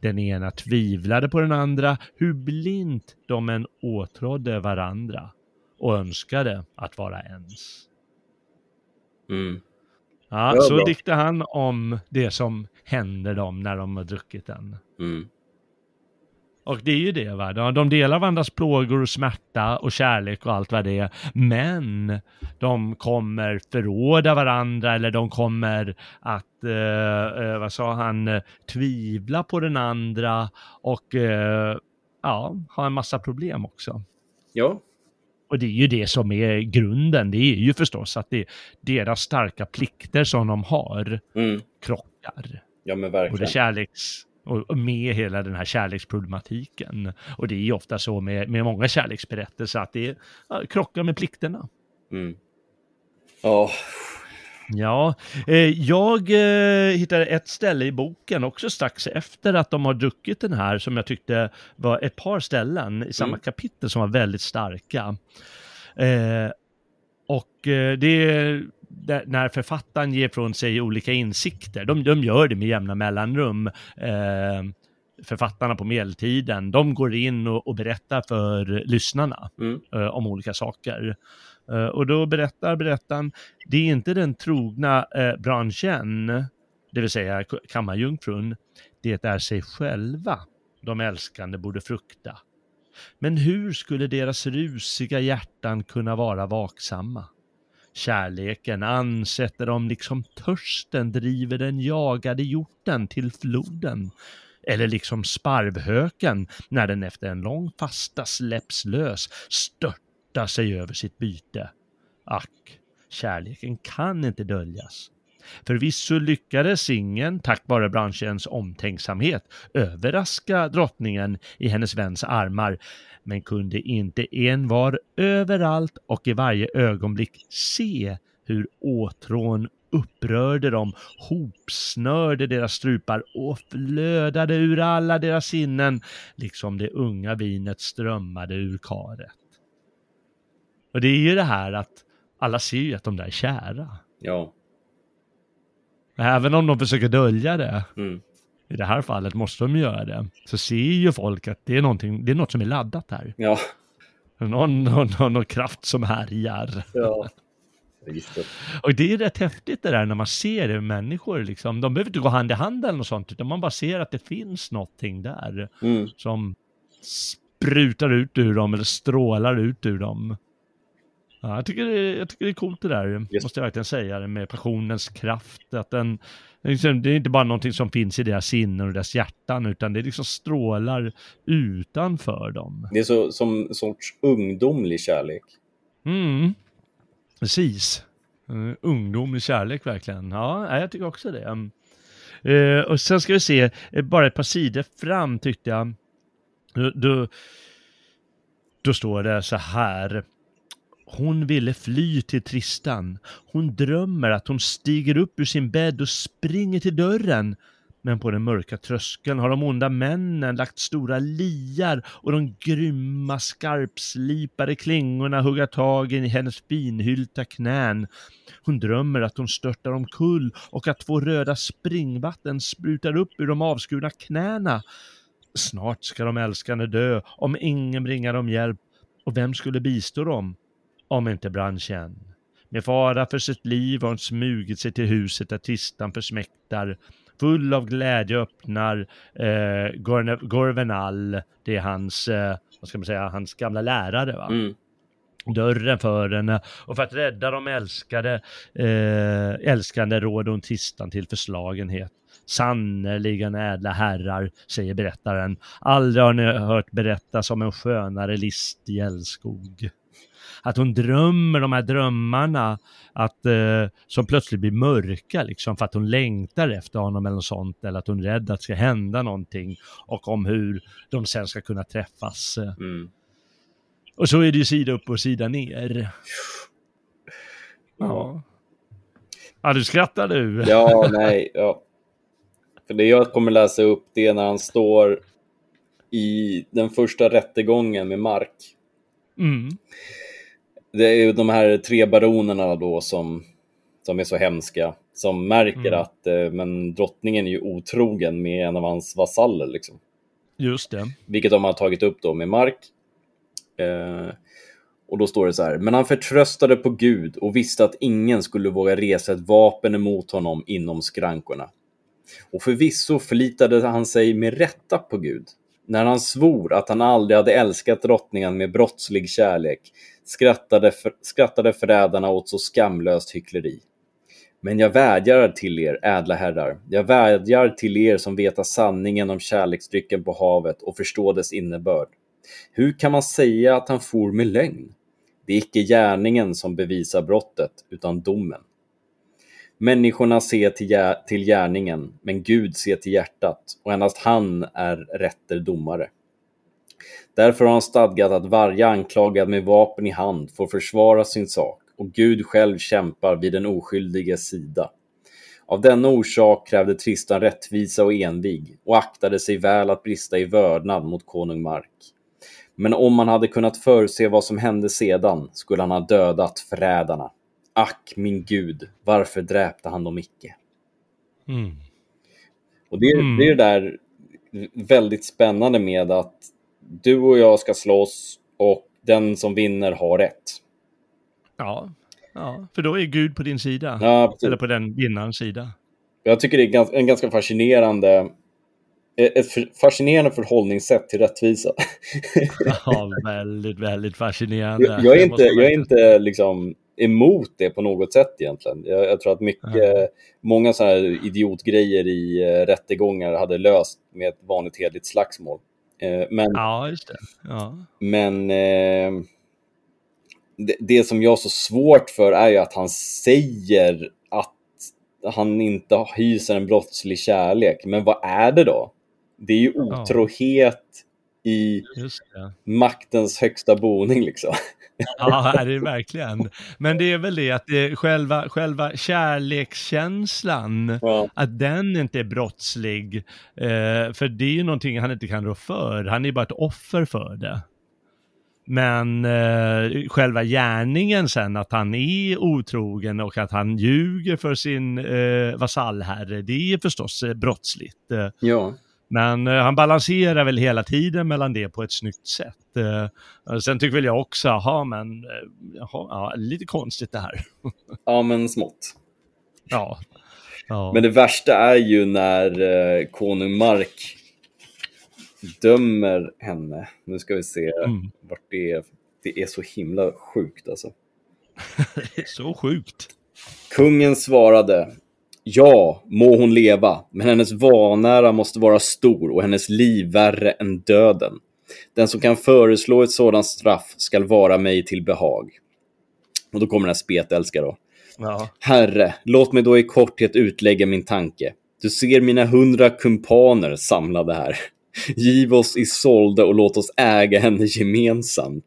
Den ena tvivlade på den andra, hur blint de än åtrådde varandra och önskade att vara ens. Mm. Ja, så bra. diktade han om det som händer dem när de har druckit den. Mm. Och det är ju det, va? De, de delar varandras plågor och smärta och kärlek och allt vad det är. Men de kommer förråda varandra eller de kommer att, eh, eh, vad sa han, eh, tvivla på den andra och eh, ja, ha en massa problem också. Ja. Och det är ju det som är grunden. Det är ju förstås att det är deras starka plikter som de har Mm. krockar. Ja, men Och det verkligen. kärleks och med hela den här kärleksproblematiken. Och det är ju ofta så med, med många kärleksberättelser att det ja, krockar med plikterna. Mm. Ja. Ja, eh, jag eh, hittade ett ställe i boken också strax efter att de har druckit den här som jag tyckte var ett par ställen i samma Mm. kapitel som var väldigt starka. Eh, och eh, när författaren ger från sig olika insikter, de, de gör det med jämna mellanrum. Eh, författarna på medeltiden, de går in och, och berättar för lyssnarna mm. eh, om olika saker. Eh, och då berättar berättaren, det är inte den trogna eh, branschen, det vill säga kammarjungfrun, det är sig själva de älskande borde frukta. Men hur skulle deras rusiga hjärtan kunna vara vaksamma? Kärleken ansätter dem liksom törsten driver den jagade hjorten till floden. Eller liksom sparvhöken när den efter en lång fasta släpps lös störtar sig över sitt byte. Ack, kärleken kan inte döljas. Förvisso lyckades ingen, tack vare branschens omtänksamhet, överraska drottningen i hennes väns armar, men kunde inte en var överallt och i varje ögonblick se hur åtrån upprörde dem, hopsnörde deras strupar och flödade ur alla deras sinnen, liksom det unga vinet strömmade ur karet. Och det är ju det här att alla ser ju att de där är kära. Ja. Även om de försöker dölja det, mm. I det här fallet måste de göra det, så ser ju folk att det är, det är något som är laddat här. Ja. Någon, någon, någon, någon kraft som härjar. Ja. Och det är rätt häftigt det där när man ser det människor liksom. De behöver inte gå hand i hand eller något sånt, utan man bara ser att det finns någonting där mm. som sprutar ut ur dem eller strålar ut ur dem. Ja, jag, tycker det, jag tycker det är coolt det där, Just. måste jag verkligen säga, det med passionens kraft. Att den, liksom, det är inte bara någonting som finns i deras sinnen och deras hjärtan, utan det liksom strålar utanför dem. Det är så, som sorts ungdomlig kärlek. Mm, precis. Uh, ungdomlig kärlek verkligen. Ja, jag tycker också det. Uh, och sen ska vi se, uh, bara ett par sidor fram tyckte jag. Då, då står det så här. Hon ville fly till Tristan. Hon drömmer att hon stiger upp ur sin bädd och springer till dörren. Men på den mörka tröskeln har de onda männen lagt stora liar och de grymma skarpslipade klingorna hugga tag i hennes finhyllta knän. Hon drömmer att hon störtar omkull och att två röda springvatten sprutar upp ur de avskurna knäna. Snart ska de älskande dö om ingen bringar dem hjälp och vem skulle bistå dem? Om inte branschen. Med fara för sitt liv har hon smugit sig till huset där Tristan försmäktar. Full av glädje öppnar eh, Gorvenal, det är hans, eh, vad ska man säga, hans gamla lärare va? Mm. Dörren för henne och för att rädda de älskade, eh, älskande råder hon Tristan till förslagenhet. Sannerligen ädla herrar, säger berättaren. Aldrig har ni hört berättas om en skönare list i älskog att hon drömmer de här drömmarna att, eh, som plötsligt blir mörka liksom för att hon längtar efter honom eller något sånt eller att hon är rädd att det ska hända någonting och om hur de sen ska kunna träffas. Mm. Och så är det ju sida upp och sida ner. Ja. Ja, du skrattar du. Ja, nej, ja. För det jag kommer läsa upp det är när han står i den första rättegången med Mark. Mm det är ju de här tre baronerna då som, som är så hemska, som märker mm. att eh, men drottningen är ju otrogen med en av hans vasaller. Liksom. Just det. Vilket de har tagit upp då med Mark. Eh, och då står det så här, men han förtröstade på Gud och visste att ingen skulle våga resa ett vapen emot honom inom skrankorna. Och förvisso förlitade han sig med rätta på Gud, när han svor att han aldrig hade älskat drottningen med brottslig kärlek, skrattade, för, skrattade förrädarna åt så skamlöst hyckleri. Men jag vädjar till er, ädla herrar, jag vädjar till er som veta sanningen om kärleksdrycken på havet och förstå dess innebörd. Hur kan man säga att han for med lögn? Det är icke gärningen som bevisar brottet, utan domen. Människorna ser till, till gärningen, men Gud ser till hjärtat, och endast han är rätter domare. Därför har han stadgat att varje anklagad med vapen i hand får försvara sin sak och Gud själv kämpar vid den oskyldiges sida. Av denna orsak krävde Tristan rättvisa och envig och aktade sig väl att brista i vördnad mot konung Mark. Men om man hade kunnat förutse vad som hände sedan skulle han ha dödat förrädarna. Ack min gud, varför dräpte han dem icke? Mm. Och det, Mm. det är det där väldigt spännande med att du och jag ska slåss och den som vinner har rätt. Ja. ja, för då är Gud på din sida. Ja. Eller på den vinnarens sida. Jag tycker det är en ganska fascinerande ett för- fascinerande förhållningssätt till rättvisa. Ja, väldigt, väldigt fascinerande. Jag, är inte, jag är inte liksom emot det på något sätt egentligen. Jag, jag tror att mycket, Nej. många så här idiotgrejer i eh, rättegångar hade löst med ett vanligt hedligt slagsmål. Eh, men Ja, just det. Ja. men eh, det, det som jag har så svårt för är ju att han säger att han inte hyser en brottslig kärlek. Men vad är det då? Det är ju Ja. otrohet i Just det. maktens högsta boning liksom. Ja, det är verkligen. Men det är väl det att det, själva, själva kärlekskänslan, Ja. att den inte är brottslig. Eh, för det är ju någonting han inte kan rå för. Han är bara ett offer för det. Men eh, själva gärningen sen, att han är otrogen och att han ljuger för sin eh, vasallherre, det är förstås eh, brottsligt. Eh, ja. Men eh, han balanserar väl hela tiden mellan det på ett snyggt sätt. Eh, sen tycker väl jag också, jaha men, eh, jaha, ja, lite konstigt det här. Ja, men smått. Ja. ja. Men det värsta är ju när eh, konung Mark dömer henne. Nu ska vi se Mm. vart det är. Det är så himla sjukt alltså. Så sjukt. Kungen svarade Ja, må hon leva, men hennes vanära måste vara stor och hennes liv värre än döden. Den som kan föreslå ett sådant straff skall vara mig till behag. Och då kommer den här spetälska då. Ja. Herre, låt mig då i korthet utlägga min tanke. Du ser mina hundra kumpaner samlade här. Giv oss Isolde och låt oss äga henne gemensamt.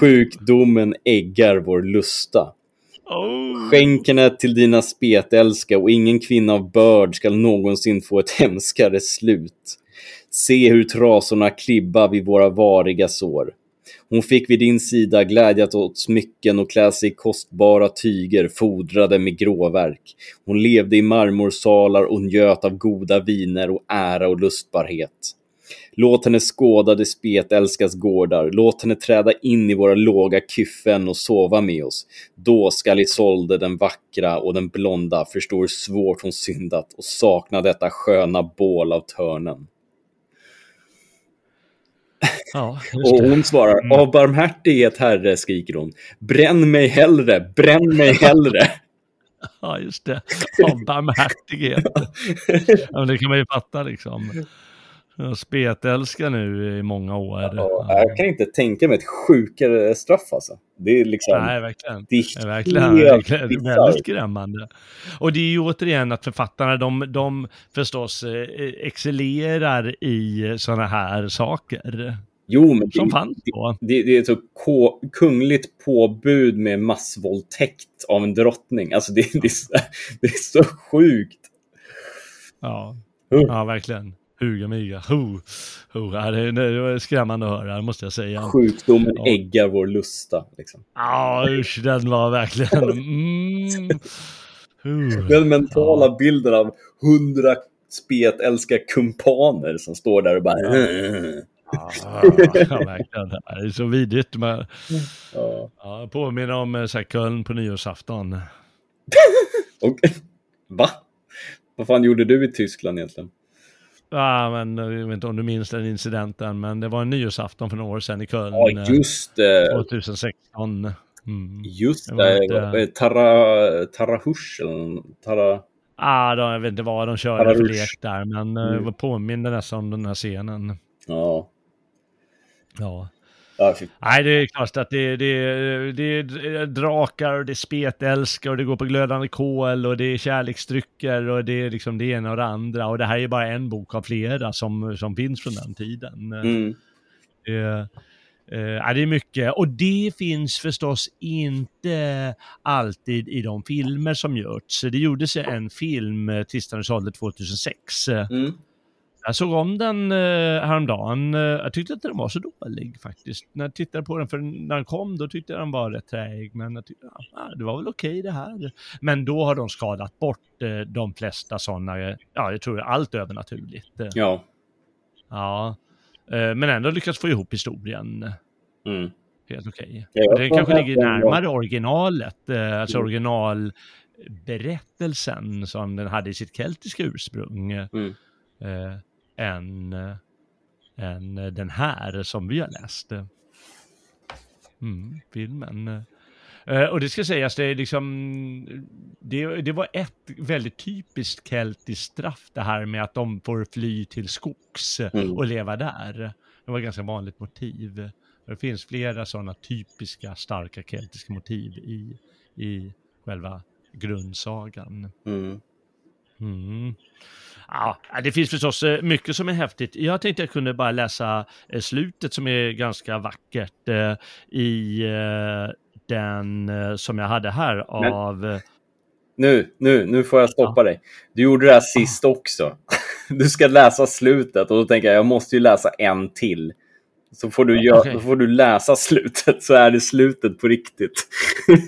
Sjukdomen äggar vår lusta. Oh. Skänk henne till dina spetälska och ingen kvinna av börd skall någonsin få ett hemskare slut. Se hur trasorna klibba vid våra variga sår. Hon fick vid din sida glädjat åt smycken och klä sig i kostbara tyger fodrade med gråverk. Hon levde i marmorsalar och njöt av goda viner och ära och lustbarhet. Låt henne skåda det spetälskas gårdar, låt henne träda in i våra låga kyffen och sova med oss. Då skall Isolde den vackra och den blonda förstå hur svårt hon syndat och sakna detta sköna bål av törnen. Ja, Och hon svarar, Mm. av barmhärtighet herre, skriker hon. Bränn mig hellre, bränn mig hellre. Ja, just det. Av barmhärtighet. Ja, men det kan man ju fatta liksom. Spetälska nu i många år. Ja, jag kan inte tänka mig ett sjukare straff alltså. Det är liksom... Nej, verkligen. Det Det är verkligen, verkligen väldigt skrämmande. Och det är ju återigen att författarna, de, de förstås eh, excellerar i sådana här saker. Jo, men det, fanns då. det, det är ett så kungligt påbud med massvåldtäkt av en drottning. Alltså det, det, är, så, det är så sjukt. Ja, ja verkligen. Huga miga. Ho, ho. Ja, det, det var skrämmande att höra, måste jag säga. Sjukdomen Ja. äggar vår lusta. Liksom. Ja, usch, den var verkligen... Mm. Den mentala Ja. bilden av hundra spetälska kumpaner som står där och bara... Ja, ja, verkligen. Det är så vidrigt. Men, Ja. ja, påminner om eh, så här, Köln på nyårsafton. Och, va? Vad fan gjorde du i Tyskland egentligen? Ja, men eh, jag vet inte om du minns den incidenten, men det var en nyårsafton för några år sedan i Köln. Ja, eh, just det. 2016. Mm. Just Det inte- Eh, Tara, Tara Husch eller Tara... Ah, de, jag vet inte vad de körde för lek där, men Mm. mm. påminner nästan om den här scenen. Ja. Ja. Ja Nej, det är klart att det, det, det är drakar och det är spetälska och det går på glödande kol och det är kärleksdrycker och det är liksom det ena och det andra. Och det här är bara en bok av flera som, som finns från den tiden. mm. Eh, eh, det är mycket. Och det finns förstås inte alltid i de filmer som gjorts. Det gjordes en film, eh, Tristanens ålder 2006, eh, Mm. Jag såg om den eh, häromdagen. Eh, jag tyckte inte den var så dålig faktiskt. När jag tittade på den, för när den kom då tyckte jag den var rätt träig. Men jag tyckte, ja, det var väl okej okay det här. Men då har de skadat bort eh, de flesta sådana, ja jag tror allt övernaturligt. Eh. Ja. Ja. Eh, men ändå lyckats få ihop historien. Mm. Helt okej. Okay. Den kanske ligger närmare originalet, eh, alltså mm. originalberättelsen som den hade i sitt keltiska ursprung. Mm än, än den här som vi har läst. Mm, filmen. Eh, och det ska sägas, det, är liksom, det, det var ett väldigt typiskt keltiskt straff det här med att de får fly till skogs mm. och leva där. Det var ett ganska vanligt motiv. Det finns flera sådana typiska starka keltiska motiv i, i själva grundsagan. Mm. Mm. Ja, det finns förstås eh, mycket som är häftigt. Jag tänkte jag kunde bara läsa eh, slutet som är ganska vackert eh, i den som jag hade här av... Men, nu, nu, nu får jag stoppa ja. dig. Du gjorde det här sist också. Du ska läsa slutet och då tänker jag jag måste ju läsa en till. Så får du, gör, okay. då får du läsa slutet, så är det slutet på riktigt.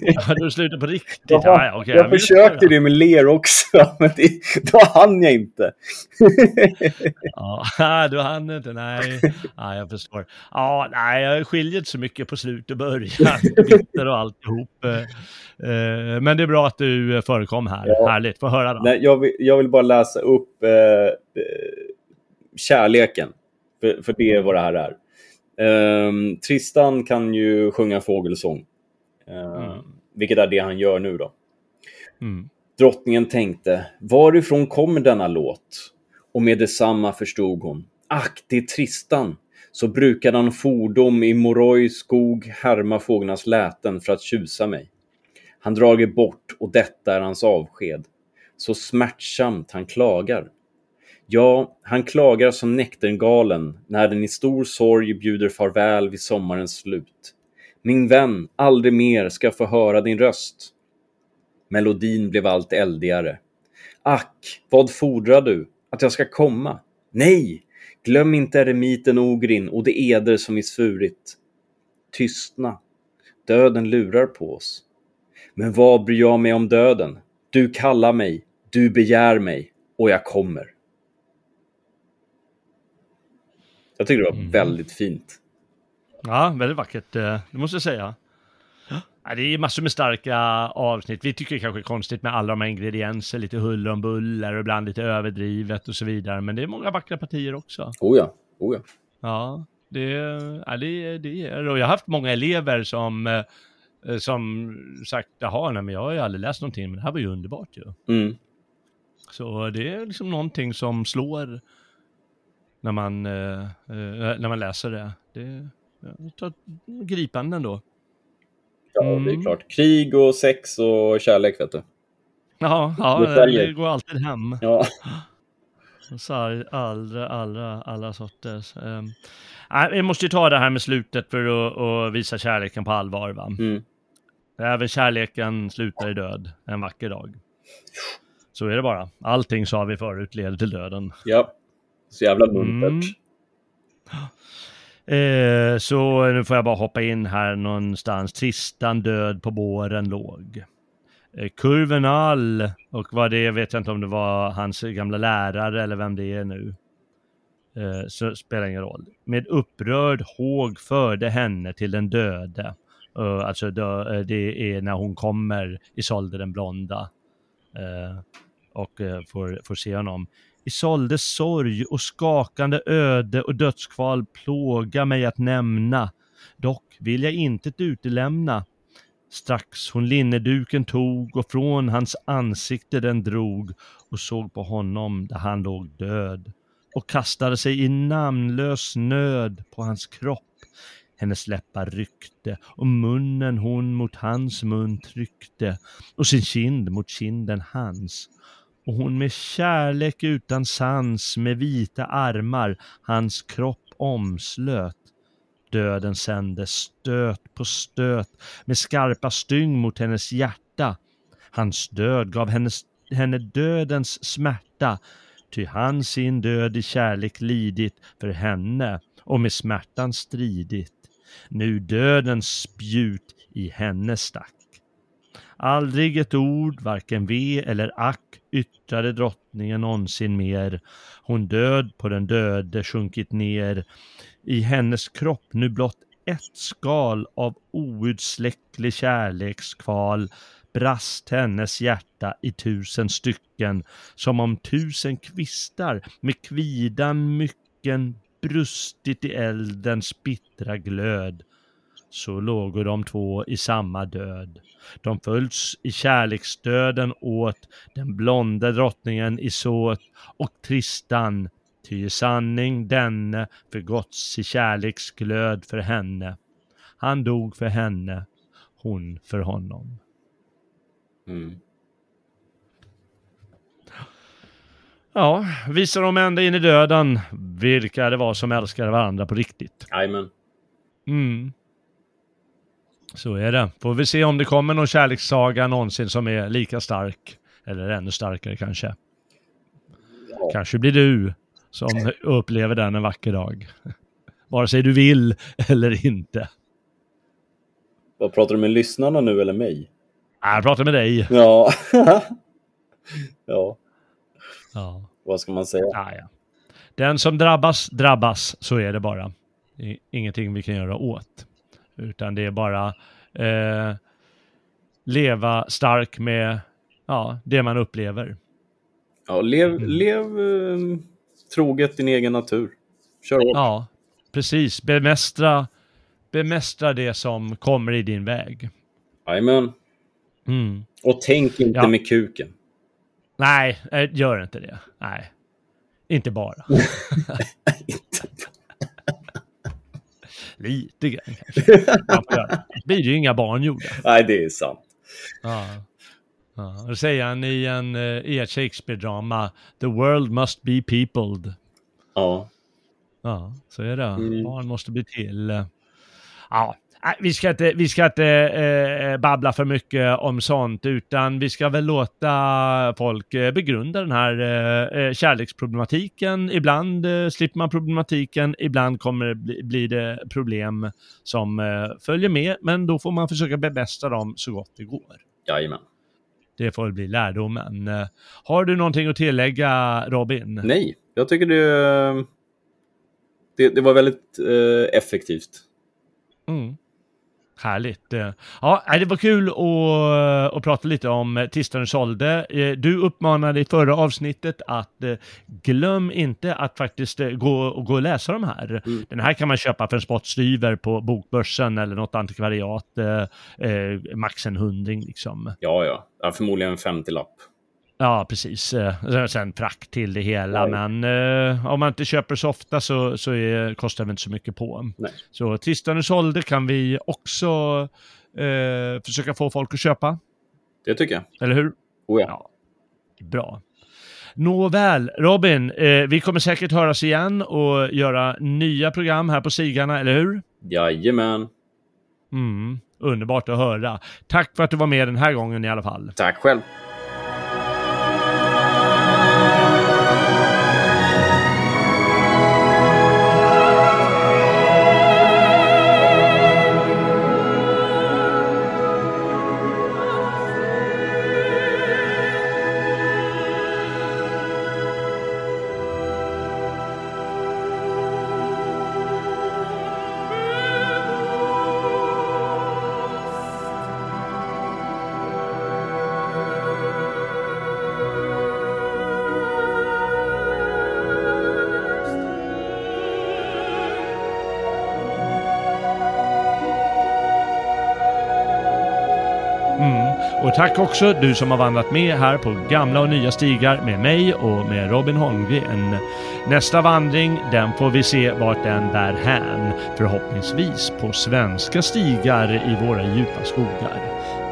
Ja, du slutet på riktigt? Ja, ja, okay. Jag, jag försökte det med ler också, men det, då hann jag inte. ja, du hann inte, nej. Ja, jag förstår. Ja, nej, jag skiljer inte så mycket på slut och början, bitter och alltihop. Eh, men det är bra att du förekom här. Ja. Härligt, få höra då. Nej, jag, vill, jag vill bara läsa upp eh, eh, kärleken, för, för det är vad det här är. Um, Tristan kan ju sjunga fågelsång. Uh, mm. Vilket är det han gör nu då. Mm. Drottningen tänkte, varifrån kommer denna låt? Och med detsamma förstod hon, ack, det är Tristan. Så brukade han fordom i Moroj skog härma fåglarnas läten för att tjusa mig. Han drager bort och detta är hans avsked. Så smärtsamt han klagar. Ja, han klagar som näktergalen när den i stor sorg bjuder farväl vid sommarens slut. Min vän, aldrig mer ska få höra din röst. Melodin blev allt eldigare. Ack, vad fordrar du? Att jag ska komma? Nej! Glöm inte eremiten Ogrin och de eder som vi svurit. Tystna. Döden lurar på oss. Men vad bryr jag mig om döden? Du kallar mig, du begär mig och jag kommer. Jag tycker det var mm. väldigt fint. Ja, väldigt vackert, eh, det måste jag säga. Det är massor med starka avsnitt. Vi tycker det kanske är konstigt med alla de här ingredienser, lite huller om buller och ibland lite överdrivet och så vidare. Men det är många vackra partier också. Oh ja, oh ja. Ja, det, ja, det, det är Och jag har haft många elever som, eh, som sagt, jaha, nej, men jag har ju aldrig läst någonting, men det här var ju underbart ju. Mm. Så det är liksom någonting som slår när man, eh, eh, när man läser det. Det är ja, gripande ändå. Ja, mm. det är mm. klart. Krig och sex och kärlek, vet du. Ja, ja det, det går alltid hem. Ja. Så allra, allra, alla sorters. Um, nej, vi måste ju ta det här med slutet för att, att visa kärleken på allvar. Va? Mm. Även kärleken slutar i död en vacker dag. Så är det bara. Allting sa vi förut leder till döden. Ja. Så jävla muntert. Mm. Eh, så nu får jag bara hoppa in här någonstans. Tristan död på båren låg. Eh, Kurvenal och vad det är vet jag inte om det var hans gamla lärare eller vem det är nu. Eh, så spelar ingen roll. Med upprörd håg förde henne till den döde. Uh, alltså dö, eh, det är när hon kommer Isolde den blonda. Uh, och uh, får, får se honom. Isoldes sorg och skakande öde och dödskval plåga mig att nämna. Dock vill jag intet utelämna. Strax hon linneduken tog och från hans ansikte den drog och såg på honom där han låg död och kastade sig i namnlös nöd på hans kropp. Hennes läppar ryckte och munnen hon mot hans mun tryckte och sin kind mot kinden hans och hon med kärlek utan sans med vita armar hans kropp omslöt. Döden sände stöt på stöt med skarpa styng mot hennes hjärta. Hans död gav hennes, henne dödens smärta ty han sin död i kärlek lidit för henne och med smärtan stridit. Nu dödens spjut i henne stack. Aldrig ett ord, varken ve eller ack, yttrade drottningen någonsin mer. Hon död på den döde sjunkit ner. I hennes kropp nu blott ett skal av outsläcklig kärlekskval brast hennes hjärta i tusen stycken som om tusen kvistar med kvidan mycken brustit i eldens bittra glöd. Så lågo de två i samma död. De följs i kärleksdöden åt den blonda drottningen Isot och Tristan, ty i sanning denne förgåtts i kärleksglöd för henne. Han dog för henne, hon för honom. Mm. Ja, visar de ända in i döden vilka det var som älskade varandra på riktigt. Jajamän. Mm. Så är det. Får vi se om det kommer någon kärlekssaga någonsin som är lika stark. Eller ännu starkare kanske. Ja. Kanske blir du som upplever den en vacker dag. Vare sig du vill eller inte. Vad pratar du med lyssnarna nu eller mig? Jag pratar med dig. Ja. ja, Ja. vad ska man säga? Ja, ja. Den som drabbas, drabbas. Så är det bara. Det är ingenting vi kan göra åt. Utan det är bara eh, leva stark med ja, det man upplever. Ja, lev, Mm. lev eh, troget din egen natur. Kör hårt. Ja, precis. Bemästra, bemästra det som kommer i din väg. Jajamän. Mm. Och tänk inte Ja. med kuken. Nej, eh, gör inte det. Nej, inte bara. Lite grann kanske. Då blir ju inga barn gjorda. Nej, det är sant. Ja. Ja. Det säger han i, en, eh, i ett Shakespeare-drama. The world must be peopled. Ja. Ja, så är det. Mm. Barn måste bli till. Ja, nej, vi ska inte, vi ska inte eh, babbla för mycket om sånt, utan vi ska väl låta folk eh, begrunda den här eh, eh, kärleksproblematiken. Ibland eh, slipper man problematiken, ibland kommer det bli, blir det problem som eh, följer med, men då får man försöka bemästra dem så gott det går. Jajamän. Det får bli lärdomen. Har du någonting att tillägga, Robin? Nej, jag tycker det, det, det var väldigt effektivt. Mm. Härligt. Eh, Ja, det var kul att, att prata lite om eh, Tisdagen sålde. Eh, Du uppmanade i förra avsnittet att glöm inte att faktiskt gå och, gå och läsa de här. Mm. Den här kan man köpa för en spottstyver på bokbörsen eller något antikvariat, eh, max en hundring liksom. Ja, ja. ja förmodligen en 50-lapp. Ja, precis. Eh, Sen frack till det hela, Ja. men eh, om man inte köper så ofta så, så är, kostar det inte så mycket på. Nej. Så Tisdagen sålde kan vi också eh, försöka få folk att köpa, Det tycker jag. eller hur? Oh, ja. Ja. Bra. Nåväl, Robin, eh, vi kommer säkert höras igen och göra nya program här på Sigarna, eller hur? Jajamän. Mm, underbart att höra. Tack för att du var med den här gången i alla fall. Tack själv. Tack också du som har vandrat med här på gamla och nya stigar med mig och med Robin Holmgren. Nästa vandring, den får vi se vart den bär hän. Förhoppningsvis på svenska stigar i våra djupa skogar.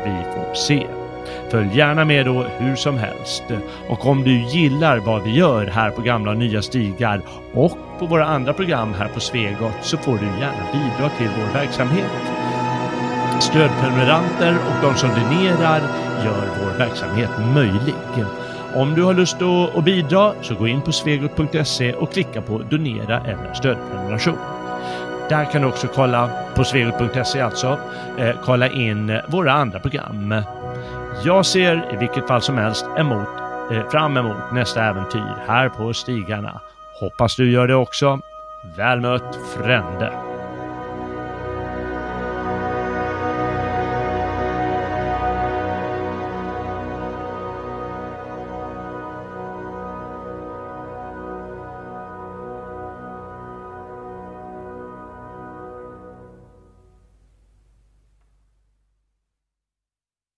Vi får se. Följ gärna med då hur som helst. Och om du gillar vad vi gör här på gamla och nya stigar och på våra andra program här på Svegot så får du gärna bidra till vår verksamhet. Stödprenumeranter de som donerar gör vår verksamhet möjlig. om du har lust att, att bidra så gå in på svegot.se och klicka på donera eller stödprenumeration. Där kan du också kolla på svegot.se alltså, eh, kolla in eh, våra andra program. Jag ser i vilket fall som helst emot, eh, fram emot nästa äventyr här på stigarna. Hoppas du gör det också. Väl mött Frände!